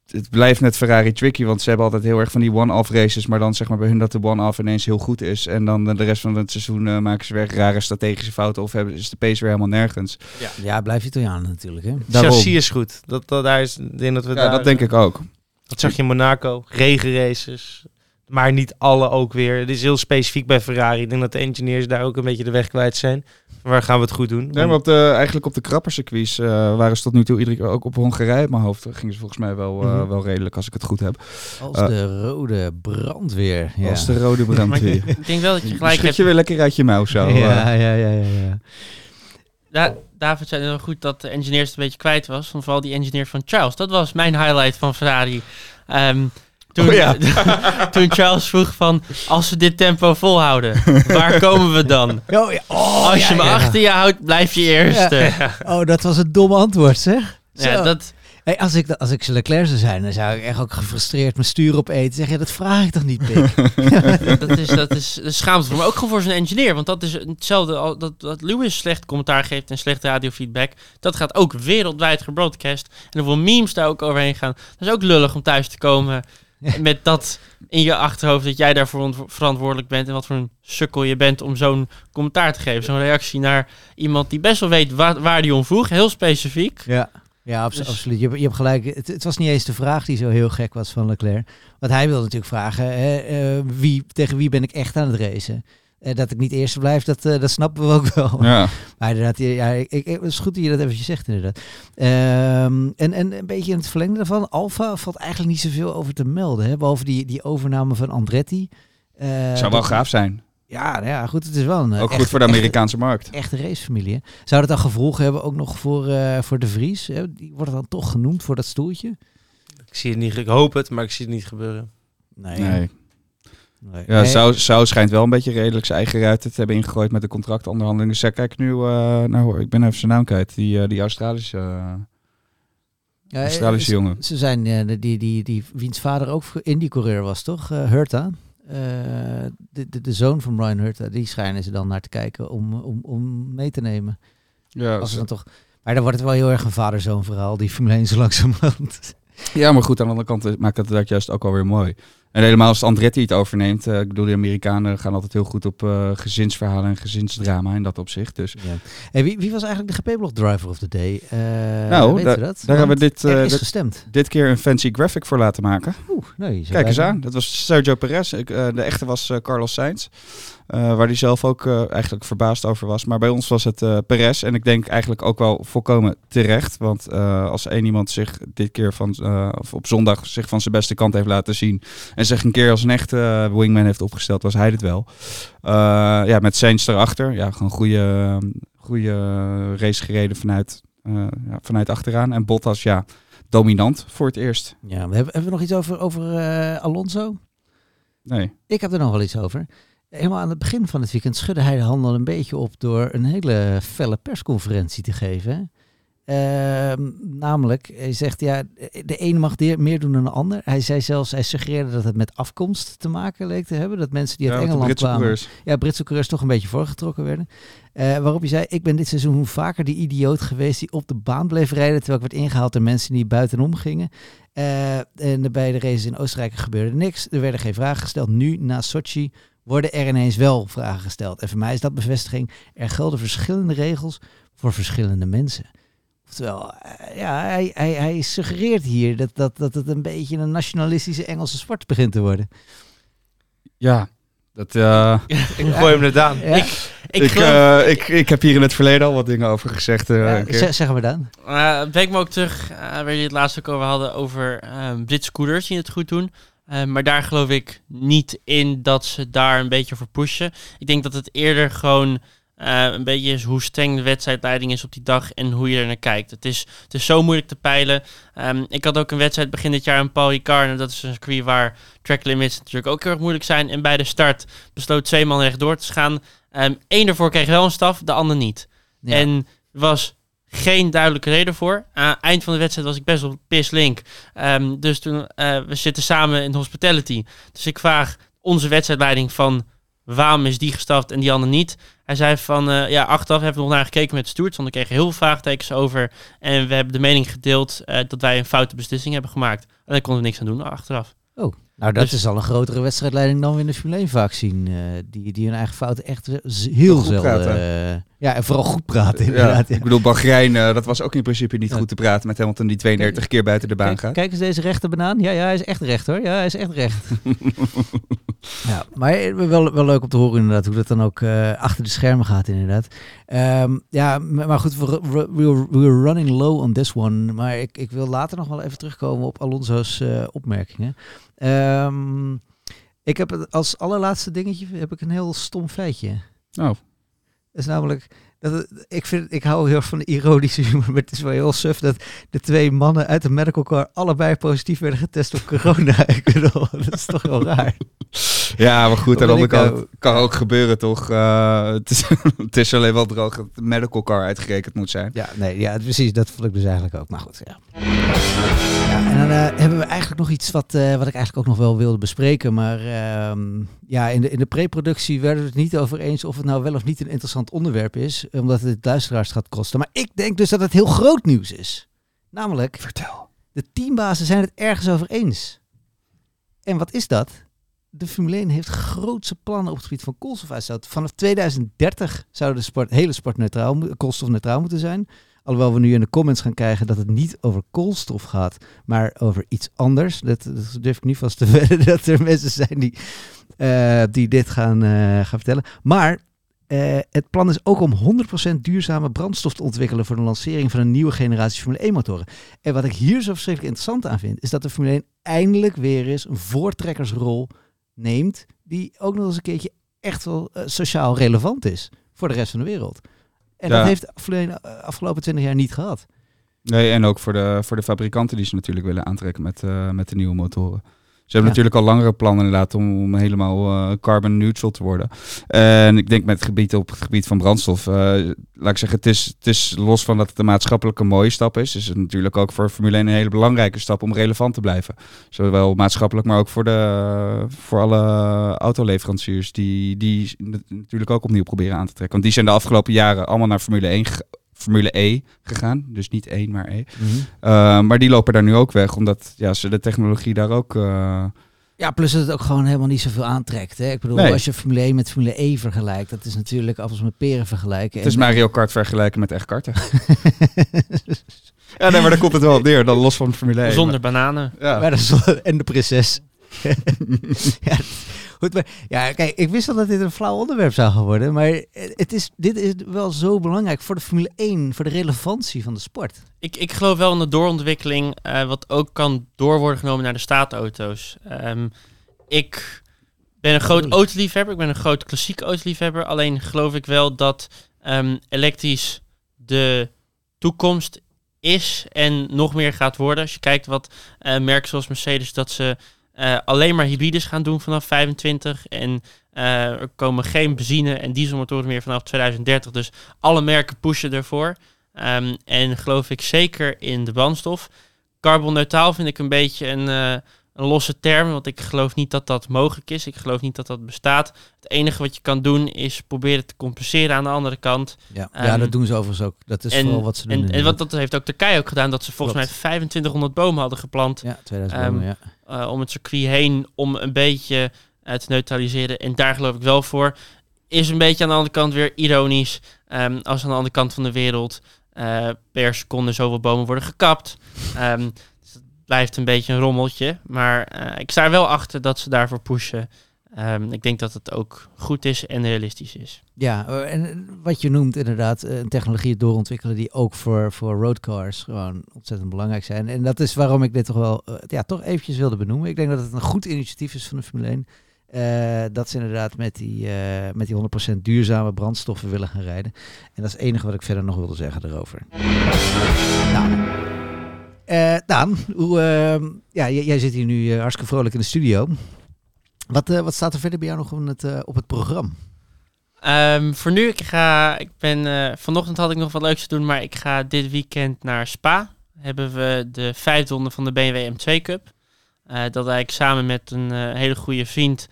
het blijft net Ferrari tricky, want ze hebben altijd heel erg van die one-off races, maar dan zeg maar bij hun dat de one-off ineens heel goed is. En dan de rest van het seizoen eh, maken ze weer rare strategische fouten of hebben, is de pace weer helemaal nergens. Ja, blijft Italianen natuurlijk. Hè? Chassis is goed. Dat, dat, daar is, denk dat we Ja, daar, dat denk ik ook. Dat zag je in Monaco, regenraces. Maar niet alle ook weer. Het is heel specifiek bij Ferrari. Ik denk dat de engineers daar ook een beetje de weg kwijt zijn. Waar gaan we het goed doen? Nee, maar op de, eigenlijk op de krappercircuits eh waren ze tot nu toe iedere keer ook op Hongarije uit mijn hoofd. Gingen ze volgens mij wel, eh, Mhm. wel redelijk, als ik het goed heb. Als Eh, de rode brandweer. Ja. Als de rode brandweer. ik, (laughs) ik denk wel dat je gelijk Schud hebt. je weer lekker uit je mouw zo. eh. ja, ja, ja, ja, ja. Da David zei heel goed dat de engineers het een beetje kwijt was. Van vooral die engineer van Charles. Dat was mijn highlight van Ferrari. Ehm, toen, Oh ja. (laughs) toen Charles vroeg van, als we dit tempo volhouden, waar (laughs) komen we dan? Oh, ja. Oh, als je ja, me ja. achter je houdt, blijf je eerste. Ja, Oh, dat was een dom antwoord, zeg. Zo. dat, Hey, als ik, als ik Leclerc zou zijn, dan zou ik echt ook gefrustreerd mijn stuur opeten. Zeg je, dat vraag ik toch niet, pik? (laughs) dat is, dat is, dat is schaamte voor me. Ook gewoon voor zijn engineer. Want dat is hetzelfde al- dat, dat Lewis slecht commentaar geeft en slecht radiofeedback. Dat gaat ook wereldwijd gebroadcast. En hoeveel memes daar ook overheen gaan. Dat is ook lullig om thuis te komen (laughs) met dat in je achterhoofd dat jij daarvoor verantwoordelijk bent. En wat voor een sukkel je bent om zo'n commentaar te geven. Zo'n reactie naar iemand die best wel weet wa- waar die om vroeg. Heel specifiek. ja, ja abso- Dus- absoluut. Je, hebt- je hebt gelijk. Het, het was niet eens de vraag die zo heel gek was van Leclerc. Want hij wilde natuurlijk vragen, hè, eh, wie, tegen wie ben ik echt aan het racen? Eh, dat ik niet eerste blijf, dat, eh, dat snappen we ook wel. Ja. (laughs) Maar inderdaad, ja, ik, ik, het is goed dat je dat eventjes zegt inderdaad. Ehm, en, en een beetje in het verlengde daarvan, Alfa valt eigenlijk niet zoveel over te melden. Hè? Behalve die, die overname van Andretti. Eh, Zou wel dat- gaaf zijn. Ja, nou ja, goed, het is wel een eh, Ook echt- goed voor de Amerikaanse markt. echt- echte racefamilie. hè. Zou dat dan gevolgen hebben ook nog voor, eh, voor de Vries? Hè? Die wordt dan toch genoemd voor dat stoeltje? Ik zie het niet, ik hoop het, maar ik zie het niet gebeuren. Nee. Nee. Nee. Ja. Sau, Sau schijnt wel een beetje redelijk zijn eigen ruiten te hebben ingegooid met de contractonderhandelingen. Dus ja, kijk nu eh, naar, ik ben even zijn naam kwijt, die, eh, die Australische, Ja, Australische jongen. Ze zijn, de- die, die, die, wiens vader ook Indy-coureur was, toch? Eh Hurta. Eh, de, de, de zoon van Brian Hurta, die schijnen ze dan naar te kijken om, om, om mee te nemen. Ja, Als ze dan toch... Maar dan wordt het wel heel erg een vader-zoon verhaal, die Formule 1 zo langzamerhand. ja, maar goed, aan de andere kant maakt het dat juist ook alweer mooi. En helemaal als Andretti het overneemt. eh, ik bedoel, die Amerikanen gaan altijd heel goed op eh, gezinsverhalen en gezinsdrama in dat opzicht. Dus Ja. Hey, wie, wie was eigenlijk de GP-blog driver of the day? Eh Nou, weet dat? daar hebben we Want dit, is dit- gestemd. dit keer een fancy graphic voor laten maken. Oeh, nee, Kijk eens aan. Dat was Sergio Perez. Ik, de echte was Carlos Sainz. Waar hij zelf ook eigenlijk verbaasd over was. Maar bij ons was het Perez. En ik denk eigenlijk ook wel volkomen terecht. Want als één iemand zich dit keer van, of op zondag zich van zijn beste kant heeft laten zien. En zich een keer als een echte eh, wingman heeft opgesteld, was hij het wel. Eh, ja, met Sainz erachter. Ja, gewoon goede, goede race gereden vanuit, eh, ja, vanuit achteraan. En Bottas, ja, dominant voor het eerst. Ja, we hebben, hebben we nog iets over, over Alonso? Nee. Ik heb er nog wel iets over. Helemaal aan het begin van het weekend schudde hij de handel een beetje op door een hele felle persconferentie te geven. Ehm, namelijk, hij zegt ja, de ene mag meer doen dan de ander. Hij zei zelfs, hij suggereerde dat het met afkomst te maken leek te hebben. Dat mensen die uit Ja, Engeland Britse kwamen, coureurs. ja, Britse coureurs toch een beetje voorgetrokken werden. Eh, waarop hij zei, ik ben dit seizoen vaker die idioot geweest die op de baan bleef rijden, terwijl ik werd ingehaald door mensen die buitenom gingen. Eh, en bij de races in Oostenrijk gebeurde niks. Er werden geen vragen gesteld. Nu, na Sochi, worden er ineens wel vragen gesteld. En voor mij is dat bevestiging. Er gelden verschillende regels voor verschillende mensen. Oftewel, eh, ja, hij, hij, hij suggereert hier dat, dat, dat het een beetje een nationalistische Engelse sport begint te worden. Ja, dat... eh, (laughs) Ik gooi hem net aan. Ja. Ik, ik, ik, geloof, eh, ik, ik heb hier in het verleden al wat dingen over gezegd. eh, Ja, een keer. zeg, zeg maar dan. eh, week me ook terug, eh, waar jullie het laatst ook over hadden, over ehm Britse coureurs die het goed doen. Eh, maar daar geloof ik niet in dat ze daar een beetje voor pushen. Ik denk dat het eerder gewoon eh, een beetje is hoe streng de wedstrijdleiding is op die dag en hoe je er naar kijkt. Het is, het is zo moeilijk te peilen. Ehm, ik had ook een wedstrijd begin dit jaar in Paul Ricard. En dat is een circuit waar track limits natuurlijk ook heel erg moeilijk zijn. En bij de start besloot twee man rechtdoor te gaan. Eén ervoor kreeg wel een staf, de ander niet. Ja. En er was geen duidelijke reden voor. Aan het eind van de wedstrijd was ik best wel pislink. Ehm dus toen, eh, we zitten samen in hospitality. Dus ik vraag onze wedstrijdleiding van waarom is die gestraft en die ander niet. Hij zei van, eh, ja, achteraf hebben we nog naar gekeken met stewards, want we kregen heel veel vraagtekens over. En we hebben de mening gedeeld eh, dat wij een foute beslissing hebben gemaakt. En daar konden we niks aan doen achteraf. Nou, dat Dus- is al een grotere wedstrijdleiding dan we in de Formule 1 vaak zien. eh, die, die hun eigen fouten echt heel Goed zelden... praten. eh, ja, en vooral goed praten inderdaad. Ja. Ik bedoel, Bahrein, eh, dat was ook in principe niet Ja. goed te praten met Hamilton die 32 keer buiten de baan Kijk, gaat. kijk eens deze rechte banaan. Ja, ja, hij is echt recht hoor. Ja, hij is echt recht. (laughs) ja, maar wel, wel leuk om te horen inderdaad hoe dat dan ook eh, achter de schermen gaat inderdaad. Ehm, ja, maar goed, we, we, we we're running low on this one. Maar ik, ik wil later nog wel even terugkomen op Alonso's eh, opmerkingen. Ehm, ik heb het als allerlaatste dingetje heb ik een heel stom feitje. Oh. Dat is namelijk, dat ik, vind, ik hou heel erg van de ironische humor, maar het is wel heel suf dat de twee mannen uit de medical car allebei positief werden getest op corona. (laughs) ik bedoel, dat is toch wel raar. Ja, maar goed, aan de andere kant kan ook gebeuren toch. Eh, het, is, (laughs) het is alleen wel droog dat de medical car uitgerekend moet zijn. Ja, nee, ja, precies, dat vond ik dus eigenlijk ook. Maar goed, ja. Dan eh, hebben we eigenlijk nog iets wat, eh, wat ik eigenlijk ook nog wel wilde bespreken. Maar ehm, ja, in de, in de pre-productie werden we het niet over eens of het nou wel of niet een interessant onderwerp is. Omdat het luisteraars gaat kosten. Maar ik denk dus dat het heel groot nieuws is. Namelijk, Vertel. de teambazen zijn het ergens over eens. En wat is dat? De Formule 1 heeft grootse plannen op het gebied van koolstofuitstoot. Vanaf 2030 zou de sport, hele sport neutraal, koolstofneutraal moeten zijn. Alhoewel we nu in de comments gaan krijgen dat het niet over koolstof gaat, maar over iets anders. Dat, durf ik nu vast te (laughs) wedden dat er mensen zijn die, eh, die dit gaan, eh, gaan vertellen. Maar eh, het plan is ook om 100% duurzame brandstof te ontwikkelen voor de lancering van een nieuwe generatie Formule 1 motoren. En wat ik hier zo verschrikkelijk interessant aan vind, is dat de Formule 1 eindelijk weer eens een voortrekkersrol neemt, die ook nog eens een keertje echt wel sociaal relevant is voor de rest van de wereld. En Ja. dat heeft 1 eh, afgelopen 20 jaar niet gehad. Nee, en ook voor de, voor de fabrikanten die ze natuurlijk willen aantrekken met, eh, met de nieuwe motoren. Ze hebben Ja. natuurlijk al langere plannen inderdaad om, om helemaal eh, carbon neutral te worden. En ik denk met het gebied op het gebied van brandstof, eh, laat ik zeggen, het is, het is los van dat het een maatschappelijk een mooie stap is, is het natuurlijk ook voor Formule 1 een hele belangrijke stap om relevant te blijven. Zowel maatschappelijk, maar ook voor, de, voor alle autoleveranciers die, die natuurlijk ook opnieuw proberen aan te trekken. Want die zijn de afgelopen jaren allemaal naar Formule 1 ge- Formule E gegaan. Dus niet 1, maar E. Uh, maar die lopen daar nu ook weg, omdat ja, ze de technologie daar ook uh, Ja, plus dat het ook gewoon helemaal niet zoveel aantrekt. Hè? Ik bedoel, Nee. als je Formule 1 met Formule E vergelijkt, dat is natuurlijk appels met peren vergelijken. Het is En- Mario Kart vergelijken met echt karten. (laughs) ja, nee, maar daar komt het wel op neer. Dan los van Formule 1. Zonder bananen. Ja. Maar dat is wel- en de prinses. (laughs) ja, goed, maar, ja, kijk, ik wist al dat dit een flauw onderwerp zou gaan worden. Maar het is, dit is wel zo belangrijk voor de Formule 1, voor de relevantie van de sport. Ik, ik geloof wel in de doorontwikkeling, eh, wat ook kan door worden genomen naar de staatauto's. Ehm, ik ben een groot autoliefhebber, ik ben een groot klassiek autoliefhebber. Alleen geloof ik wel dat ehm, elektrisch de toekomst is en nog meer gaat worden. Als je kijkt wat eh, merken zoals Mercedes, dat ze eh, alleen maar hybrides gaan doen vanaf 25. En eh, er komen geen benzine- en dieselmotoren meer vanaf 2030. Dus alle merken pushen ervoor. Ehm, en geloof ik zeker in de brandstof. Carbonneutraal vind ik een beetje een, eh, een losse term, want ik geloof niet dat dat mogelijk is. Ik geloof niet dat dat bestaat. Het enige wat je kan doen is proberen te compenseren aan de andere kant. Ja, ja Ehm, dat doen ze overigens ook. Dat is vooral wat ze doen. En, en wat dat heeft ook Turkije ook gedaan, dat ze volgens Klopt. mij 2500 bomen hadden geplant Ja, 2000 Ehm, bomen, ja. eh, om het circuit heen, om een beetje eh, te neutraliseren. En daar geloof ik wel voor. Is een beetje aan de andere kant weer ironisch. ehm, als aan de andere kant van de wereld eh, per seconde zoveel bomen worden gekapt. Blijft een beetje een rommeltje. Maar eh, ik sta er wel achter dat ze daarvoor pushen. Ehm, ik denk dat het ook goed is en realistisch is. Ja, eh, en wat je noemt inderdaad, eh, een technologie doorontwikkelen die ook voor, voor roadcars gewoon ontzettend belangrijk zijn. En dat is waarom ik dit toch wel, ja, toch eventjes wilde benoemen. Ik denk dat het een goed initiatief is van de Formule 1. eh, dat ze inderdaad met die, met die 100% duurzame brandstoffen willen gaan rijden. En dat is het enige wat ik verder nog wilde zeggen daarover. Nou, eh, Daan, hoe, eh, ja, jij, zit hier nu eh, hartstikke vrolijk in de studio. Wat, eh, wat staat er verder bij jou nog op het, op het programma? Ehm, voor nu, ik ga, ik ben, vanochtend had ik nog wat leuks te doen, maar ik ga dit weekend naar Spa. Hebben we de vijfde ronde van de BMW M2 Cup. Dat eigenlijk samen met een hele goede vriend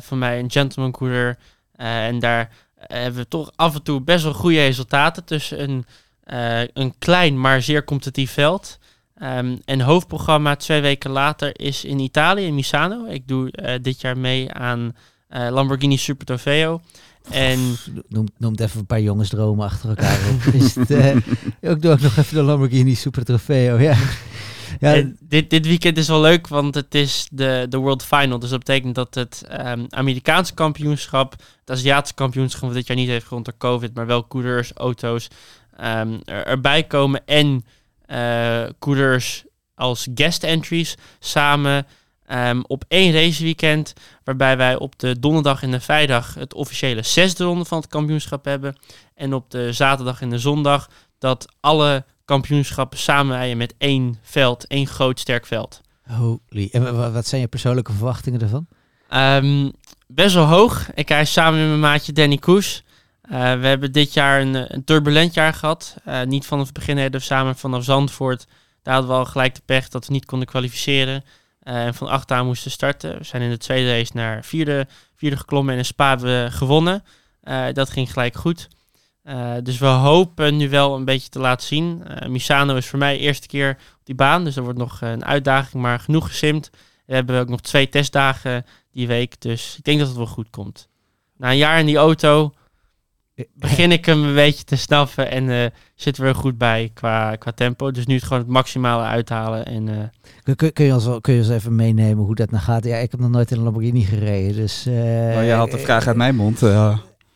van mij, een gentleman coureur. En daar hebben we toch af en toe best wel goede resultaten tussen een, een klein maar zeer competitief veld. Ehm, en hoofdprogramma twee weken later is in Italië, in Misano. Ik doe eh, dit jaar mee aan eh, Lamborghini Super Trofeo. En Noem, noemt even een paar jongensdromen achter elkaar op. (laughs) Is het, eh, ook doe ik nog even de Lamborghini Super Trofeo. Ja. (laughs) Ja, En dit, dit weekend is wel leuk, want het is de, de World Final. Dus dat betekent dat het ehm, Amerikaanse kampioenschap, het Aziatische kampioenschap, wat dit jaar niet heeft gerond door COVID, maar wel coureurs, auto's ehm, er, erbij komen. En coureurs als guest entries samen ehm, op één raceweekend. Waarbij wij op de donderdag en de vrijdag het officiële zesde ronde van het kampioenschap hebben. En op de zaterdag en de zondag dat alle kampioenschappen samenrijden met één veld, één groot sterk veld. holy. En wa- wa- wat zijn je persoonlijke verwachtingen ervan? Ehm, best wel hoog. Ik rij samen met mijn maatje Danny Koes. Eh, we hebben dit jaar een, eh, een turbulent jaar gehad. Eh, niet vanaf het begin we samen vanaf Zandvoort. Daar hadden we al gelijk de pech dat we niet konden kwalificeren. En van achteraan moesten starten. We zijn in de tweede race naar vierde, vierde geklommen en in Spa we gewonnen. Dat ging gelijk goed. Dus we hopen nu wel een beetje te laten zien. Misano is voor mij de eerste keer op die baan. Dus er wordt nog een uitdaging, maar genoeg gesimd. We hebben ook nog twee testdagen die week. Dus ik denk dat het wel goed komt. Na een jaar in die auto begin ik hem een beetje te snappen. En eh, zitten we er goed bij qua, qua tempo. Dus nu het gewoon het maximale uithalen. En, eh, Kun, kun, kun je ons, wel- kun je ons even meenemen hoe dat nou gaat? Ja, ik heb nog nooit in een Lamborghini gereden. Dus, eh, Maar je had de vraag uit mijn mond.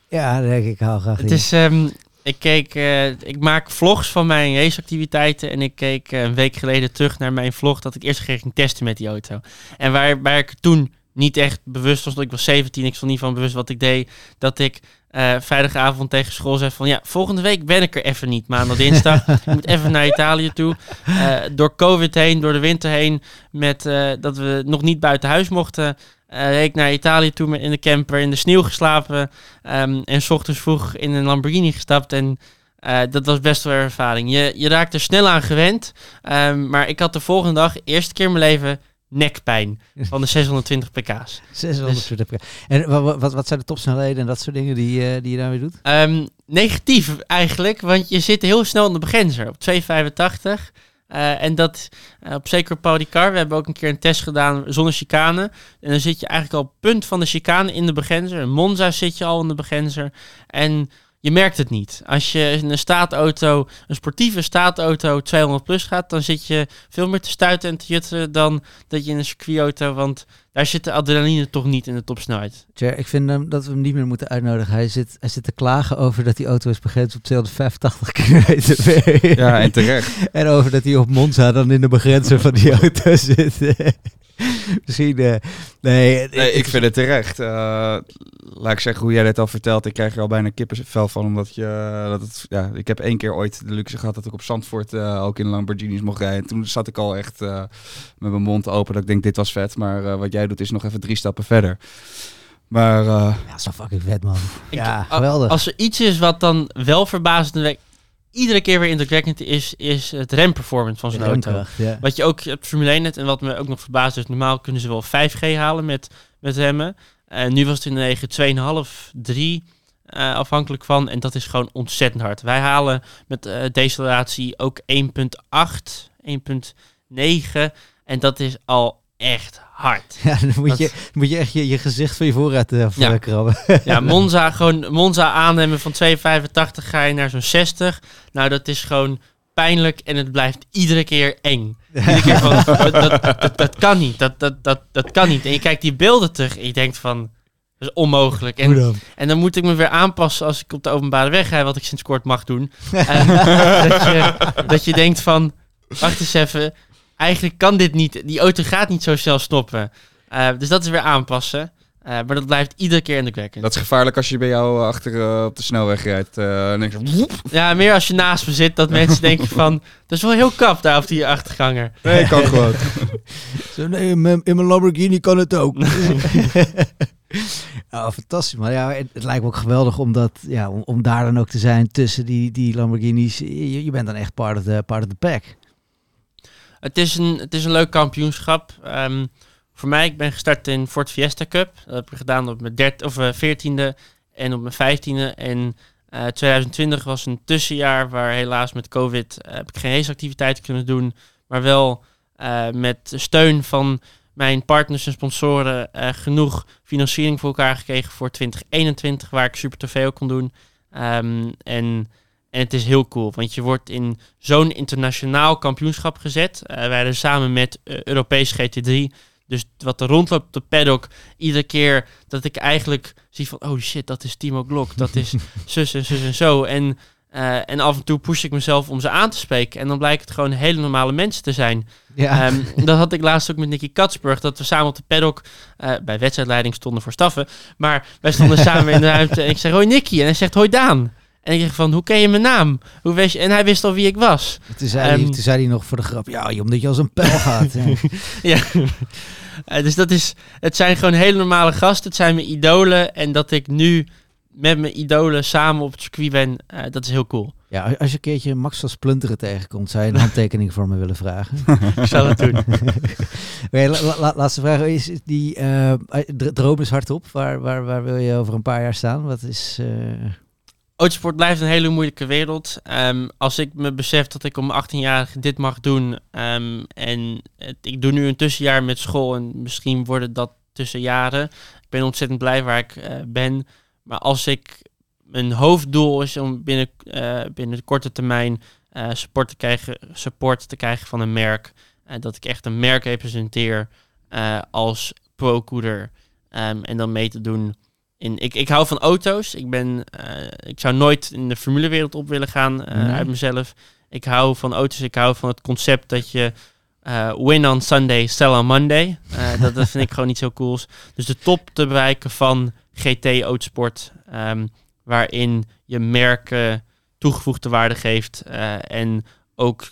Ja, denk ik, hou graag Het is, ehm, ik keek, ik maak vlogs van mijn raceactiviteiten en ik keek een week geleden terug naar mijn vlog dat ik eerst een keer ging testen met die auto. En waar, waar ik toen niet echt bewust was, ik was 17, ik stond niet van bewust wat ik deed, dat ik eh, vrijdagavond tegen school zei van ja, volgende week ben ik er even niet, maandag, dinsdag. (laughs) ik moet even naar Italië toe. Eh, door COVID heen, door de winter heen, met eh, dat we nog niet buiten huis mochten. reed ik naar Italië toe met in de camper, in de sneeuw geslapen. Ehm, en s ochtends vroeg in een Lamborghini gestapt. En dat was best wel een ervaring. Je, je raakt er snel aan gewend. Ehm, maar ik had de volgende dag, eerste keer in mijn leven, nekpijn (laughs) van de 620 pk's. 600 pk. En wa- wa- wat, wat zijn de topsnelheden en dat soort dingen die, eh, die je daarmee doet? Ehm, negatief eigenlijk, want je zit heel snel in de begrenzer. Op 2,85. Eh, en dat eh, op zeker op Ricard, we hebben ook een keer een test gedaan zonder chicane. En dan zit je eigenlijk al op punt van de chicane in de begrenzer. In Monza zit je al in de begrenzer. En je merkt het niet. Als je in een staatauto, een sportieve staatauto 200 plus gaat, dan zit je veel meer te stuiten en te jutten dan dat je in een circuitauto, want daar zit de adrenaline toch niet in de topsnelheid. Tja, ik vind hem dat we hem niet meer moeten uitnodigen. Hij zit, hij zit te klagen over dat die auto is begrensd op 285 km per uur. Ja, en terecht. (laughs) En over dat hij op Monza dan in de begrenzer van die auto (laughs) zit. (laughs) Misschien, eh, nee. Nee, ik vind het terecht. Eh, laat ik zeggen, hoe jij dit al vertelt, ik krijg er al bijna kippenvel van. Omdat je, dat het, ja, ik heb één keer ooit de luxe gehad dat ik op Zandvoort eh, ook in Lamborghinis mocht rijden. En toen zat ik al echt eh, met mijn mond open dat ik denk, dit was vet. Maar eh, wat jij doet is nog even drie stappen verder. Maar eh, Ja, zo fucking vet, man. Ik- ja, geweldig. Als er iets is wat dan wel verbazend iedere keer weer indrukwekkend is, is het remperformance van zo'n auto. Ja. Wat je ook op Formule 1 net en wat me ook nog verbaast is, normaal kunnen ze wel 5G halen met, met remmen. En nu was het in de regen 2,5, 3 eh, afhankelijk van. En dat is gewoon ontzettend hard. Wij halen met eh deceleratie ook 1,8, 1,9 en dat is al echt hard. (laughs) Ja, dan moet, Dat- je, moet je echt je, je gezicht van je voorraad uh, Ja. krabben. (laughs) Ja, Monza, (laughs) gewoon Monza aannemen van 2,85 ga je naar zo'n 60. Nou, dat is gewoon pijnlijk en het blijft iedere keer eng. Iedere keer van, dat, dat, dat, kan niet, dat, dat, dat, dat kan niet. En je kijkt die beelden terug en je denkt van, dat is onmogelijk. En, dan? en dan moet ik me weer aanpassen als ik op de openbare weg rijd, wat ik sinds kort mag doen. En dat, je, dat je denkt van, wacht eens even, eigenlijk kan dit niet. Die auto gaat niet zo snel stoppen. Eh, dus dat is weer aanpassen. Eh, maar dat blijft iedere keer indrukwekkend. dat is gevaarlijk als je bij jou eh, achter op de snelweg rijdt. eh, en denk je, woep. Ja, meer als je naast me zit, dat (laughs) mensen denken van... Dat is wel heel kap daar op die achterganger. nee, kan (laughs) gewoon. (laughs) Zo, nee, in mijn, in mijn Lamborghini kan het ook. oh, fantastisch. Maar ja, het, het lijkt me ook geweldig om, dat, ja, om, om daar dan ook te zijn tussen die, die Lamborghinis. Je, je bent dan echt part of the, part of the pack. Het is een, het is een leuk kampioenschap. Ehm, voor mij, ik ben gestart in Ford Fiesta Cup. Dat heb ik gedaan op mijn dert, of, eh, 14e en op mijn 15e. En eh 2020 was een tussenjaar waar helaas met COVID eh, heb ik geen raceactiviteiten kunnen doen. Maar wel eh, met steun van mijn partners en sponsoren eh, genoeg financiering voor elkaar gekregen voor 2021, waar ik super trofeo kon doen. Ehm, en, en het is heel cool, want je wordt in zo'n internationaal kampioenschap gezet. Eh, wij hadden samen met eh, Europees GT3. Dus wat er rondloopt op de paddock, iedere keer dat ik eigenlijk zie van, oh shit, dat is Timo Glock, dat is (laughs) zus en zus en zo. En, eh, en af en toe push ik mezelf om ze aan te spreken. En dan blijkt het gewoon hele normale mensen te zijn. Ja. Ehm, dat had ik laatst ook met Nicky Katsburg, dat we samen op de paddock bij wedstrijdleiding stonden voor staffen. Maar wij stonden samen in de ruimte en ik zeg, hoi Nicky. En hij zegt, hoi Daan. En ik zeg van, hoe ken je mijn naam? Hoe wist je? En hij wist al wie ik was. toen, zei hij, ehm, toen zei hij nog voor de grap, ja, omdat je als een pijl gaat. (laughs) Ja. Eh, dus dat is, het zijn gewoon hele normale gasten. Het zijn mijn idolen. En dat ik nu met mijn idolen samen op het circuit ben, eh, dat is heel cool. ja, als je een keertje Max van Splinteren tegenkomt, zou je een handtekening voor me willen vragen? (laughs) Ik zal het doen. (laughs) Oké, la- la- la- laatste vraag. Is die dr- droom is hardop? Waar, waar, waar wil je over een paar jaar staan? Wat is... Autosport blijft een hele moeilijke wereld. Ehm, als ik me besef dat ik om 18 jaar dit mag doen ehm, en ik doe nu een tussenjaar met school en misschien worden dat tussenjaren. Ik ben ontzettend blij waar ik eh, ben. Maar als ik mijn hoofddoel is om binnen, eh, binnen de korte termijn eh, support, te krijgen, support te krijgen van een merk. dat ik echt een merk representeer als pro-coeder. ehm, en dan mee te doen in, ik, ik hou van auto's. Ik, ben, eh, ik zou nooit in de formulewereld op willen gaan eh, Nee. uit mezelf. Ik hou van auto's. Ik hou van het concept dat je eh, win on Sunday, sell on Monday. (laughs) Dat, dat vind ik gewoon niet zo cools. Dus de top te bereiken van GT Autosport. ehm, waarin je merken toegevoegde waarde geeft. en ook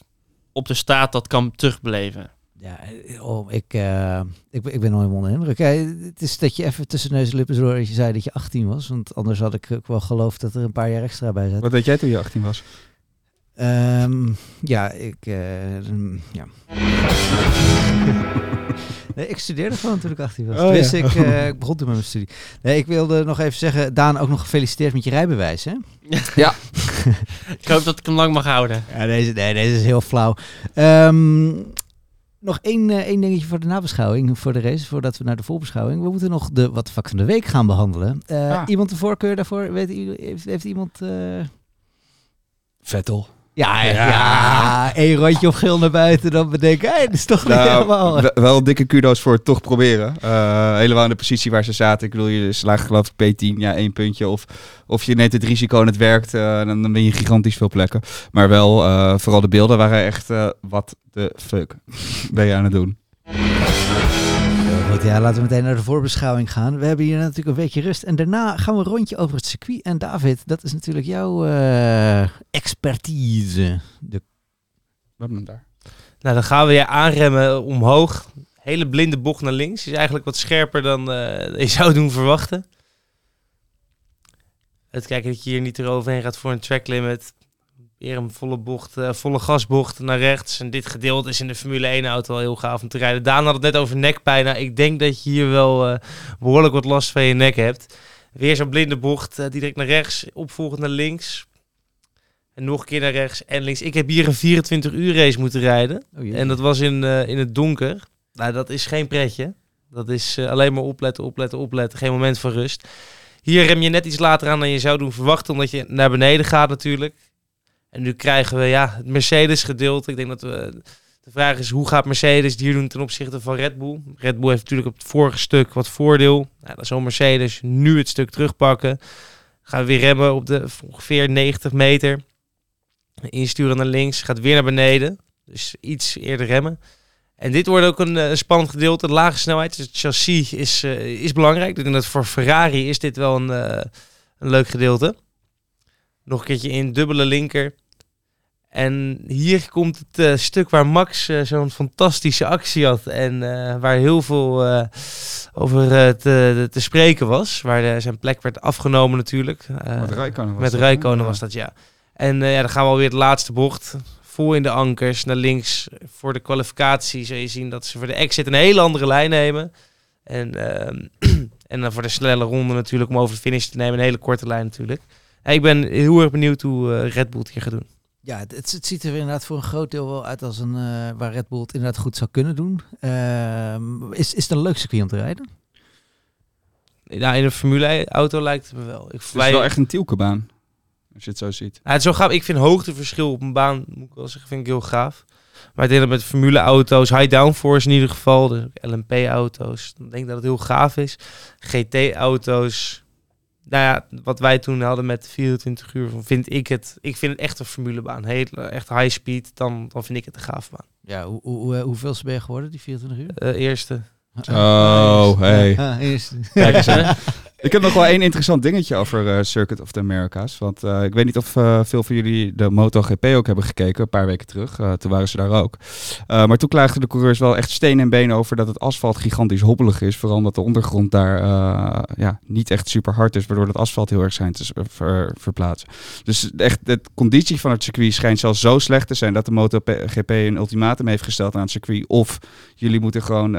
op de straat dat kan terugbeleven. Ja, eh, oh, ik, eh, ik, ben- ik ben nog helemaal onder de indruk. Het is dat je even tussen neus en lippen door dat je zei dat je 18 was. Want anders had ik ook wel geloofd dat er een paar jaar extra bij zat. Wat deed jij toen je 18 was? Ehm, ja, ik... eh, mm, ja. (laughs) nee, ik studeerde gewoon toen ik 18 was. Oh, ja. ik, eh, ik begon toen met mijn studie. Nee, ik wilde nog even zeggen, Daan, ook nog gefeliciteerd met je rijbewijs, hè? Ja. (laughs) Ik hoop dat ik hem lang mag houden. Ja, deze, nee, deze is heel flauw. Ehm, nog één, eh, één dingetje voor de nabeschouwing, voor de race, voordat we naar de voorbeschouwing. We moeten nog de wat vak van de week gaan behandelen. Eh, Ah. Iemand de voorkeur daarvoor? Weet, heeft, heeft iemand... eh, Vettel. Ja, ja, ja. één rondje of geel naar buiten, dan bedenken, hé, dat is toch niet helemaal... Nou, wel, wel dikke kudo's voor het toch proberen. Eh, helemaal in de positie waar ze zaten. Ik bedoel, je slaagt geloof ik P10, ja, één puntje. Of, of je neemt het risico en het werkt, eh, dan, dan ben je gigantisch veel plekken. Maar wel, eh, vooral de beelden waren echt, wat de fuck (laughs) ben je aan het doen? Goed, ja, laten we meteen naar de voorbeschouwing gaan. We hebben hier natuurlijk een weekje rust. En daarna gaan we een rondje over het circuit. En David, dat is natuurlijk jouw eh, expertise. De We hebben hem daar. Nou, dan gaan we je aanremmen omhoog. Hele blinde bocht naar links. Is eigenlijk wat scherper dan eh, je zou doen verwachten. Het kijken dat je hier niet eroverheen gaat voor een track limit. Weer een volle bocht, eh, volle gasbocht naar rechts. En dit gedeelte is in de Formule 1 auto wel heel gaaf om te rijden. Daan had het net over nekpijn. Nou, ik denk dat je hier wel eh, behoorlijk wat last van je nek hebt. Weer zo'n blinde bocht, eh, direct naar rechts, opvolgend naar links. En nog een keer naar rechts en links. Ik heb hier een 24 uur race moeten rijden. Oh. En dat was in, in het donker. Nou, dat is geen pretje. Dat is alleen maar opletten, opletten, opletten. Geen moment van rust. Hier rem je net iets later aan dan je zou doen verwachten, omdat je naar beneden gaat natuurlijk. En nu krijgen we ja, het Mercedes gedeelte. Ik denk dat we... De vraag is, hoe gaat Mercedes hier doen ten opzichte van Red Bull? Red Bull heeft natuurlijk op het vorige stuk wat voordeel. Nou, dan zal Mercedes nu het stuk terugpakken. Gaan we weer remmen op de ongeveer 90 meter. Insturen naar links, gaat weer naar beneden. Dus iets eerder remmen. En dit wordt ook een, eh, spannend gedeelte. De lage snelheid, dus het chassis is, eh, is belangrijk. Ik denk dat voor Ferrari is dit wel een, eh, een leuk gedeelte. Nog een keertje in, dubbele linker. En hier komt het eh, stuk waar Max eh, zo'n fantastische actie had. En eh, waar heel veel over te, te spreken was. Waar zijn plek werd afgenomen natuurlijk. Met Räikkönen was Met dat, Rijkonen was dat, ja. En ja, dan gaan we alweer de laatste bocht. Vol in de ankers, naar links. Voor de kwalificatie zul je zien dat ze voor de exit een hele andere lijn nemen. En, ehm, (clears throat) en dan voor de snelle ronde natuurlijk om over de finish te nemen. Een hele korte lijn natuurlijk. Ik ben heel erg benieuwd hoe Red Bull het hier gaat doen. Ja, het, het, het ziet er inderdaad voor een groot deel wel uit als een eh, waar Red Bull het inderdaad goed zou kunnen doen. Ehm, is, is het een leuk circuit om te rijden? Nou, in een Formule auto lijkt het me wel. Ik, Het is wel echt een tielkebaan, als je het zo ziet. Ja, het is zo gaaf. Ik vind hoogteverschil op een baan, moet ik wel zeggen, vind ik heel gaaf. Maar ik denk dat met Formule-auto's, high downforce in ieder geval, de LMP-auto's, dan denk ik dat het heel gaaf is. GT-auto's, nou ja, wat wij toen hadden met 24 uur, vind ik het, ik vind het echt een formulebaan. Heel, echt high speed, dan, dan vind ik het een gaaf baan. Ja, hoe, hoe, hoe, hoeveel ben je geworden, die 24 uur? Eh, eerste. Oh, hey. Ah, eerst. Kijk eens, hè. (laughs) Ik heb nog wel één interessant dingetje over eh, Circuit of the Americas. Want eh, ik weet niet of eh, veel van jullie de MotoGP ook hebben gekeken, een paar weken terug. Toen waren ze daar ook. Maar toen klaagden de coureurs wel echt steen en been over dat het asfalt gigantisch hobbelig is. Vooral omdat de ondergrond daar ja, niet echt super hard is, waardoor het asfalt heel erg schijnt te ver- verplaatsen. Dus echt, de conditie van het circuit schijnt zelfs zo slecht te zijn dat de MotoGP een ultimatum heeft gesteld aan het circuit. Of jullie moeten gewoon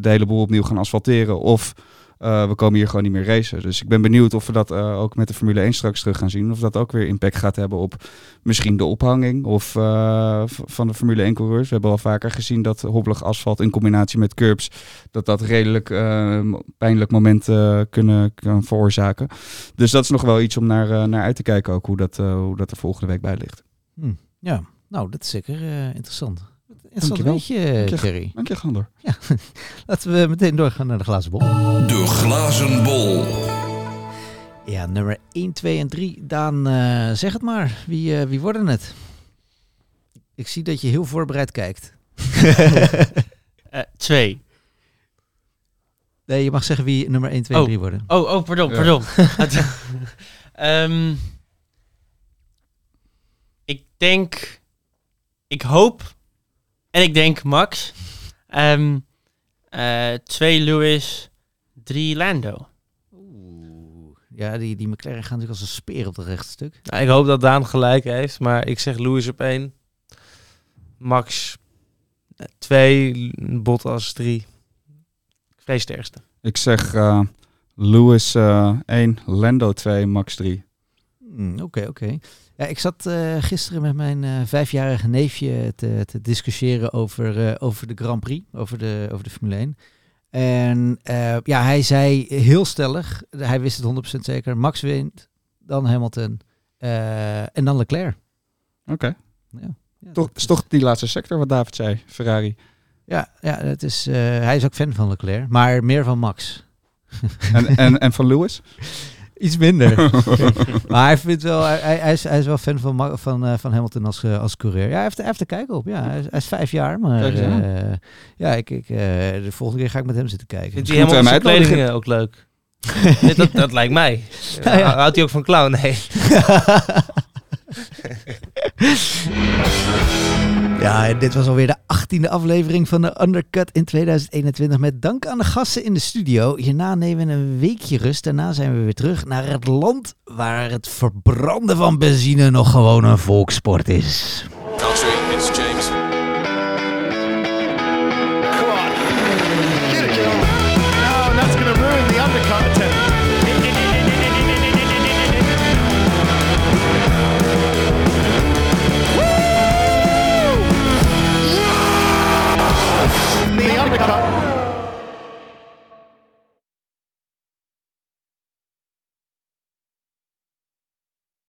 de hele boel opnieuw gaan asfalteren. Of we komen hier gewoon niet meer racen. Dus ik ben benieuwd of we dat eh, ook met de Formule 1 straks terug gaan zien. Of dat ook weer impact gaat hebben op misschien de ophanging of, eh, van de Formule 1 coureurs. We hebben al vaker gezien dat hobbelig asfalt in combinatie met curbs... dat dat redelijk eh, pijnlijk moment eh, kunnen, veroorzaken. Dus dat is nog wel iets om naar, eh, naar uit te kijken ook. Hoe dat, eh, hoe dat er volgende week bij ligt. Hm, ja, nou, dat is zeker eh, interessant. Interessant Dankjewel. weetje, Dank je- Thierry. Dank je, Gander. Ja, (laughs) laten we meteen doorgaan naar de glazen bol. De glazen bol. Ja, nummer 1, 2 en 3. Daan, eh, zeg het maar. Wie, eh, wie worden het? Ik zie dat je heel voorbereid kijkt. (laughs) Eh, twee. Nee, je mag zeggen wie nummer 1, 2 en Oh. 3 worden. Oh, oh, pardon, Ja. pardon. (laughs) Ehm, ik denk, ik hoop en ik denk Max. Ehm, eh, twee Lewis, drie Lando. Oeh. Ja, die, die McLaren gaan natuurlijk als een speer op het rechte stuk. Nou, ik hoop dat Daan gelijk heeft, maar ik zeg Lewis op één. Max eh, twee, Bottas drie. Ik vrees de eerste. Ik zeg eh, Lewis eh 1, Lando 2, Max 3. Hmm, Oké, oké. Ja, ik zat eh, gisteren met mijn eh, vijfjarige neefje te, te discussiëren over, eh, over de Grand Prix, over de, over de Formule 1. En ja, hij zei heel stellig, hij wist het 100% zeker, Max wint, dan Hamilton en dan Leclerc. Oké. Ja, ja, Toch, is toch die laatste sector wat David zei, Ferrari. Ja, ja het is, hij is ook fan van Leclerc, maar meer van Max. En, en, en van Lewis? (laughs) Iets minder. (laughs) maar hij, vindt wel, hij, hij, is, hij is wel fan van, van, eh, van Hamilton als, eh, als coureur. Ja, hij heeft, hij heeft er kijk op. Ja, hij, is, hij is vijf jaar, maar eh, ja, ik, ik, eh, de volgende keer ga ik met hem zitten kijken. Vindt hij helemaal zijn hem kleding eh, ook leuk? (laughs) Nee, dat, dat lijkt mij. Nou ja. Houdt hij ook van clown? Nee. (laughs) (laughs) Ja, dit was alweer de achttiende aflevering van de Undercut in 2021. Met dank aan de gasten in de studio. Hierna nemen we een weekje rust. Daarna zijn we weer terug naar het land waar het verbranden van benzine nog gewoon een volkssport is.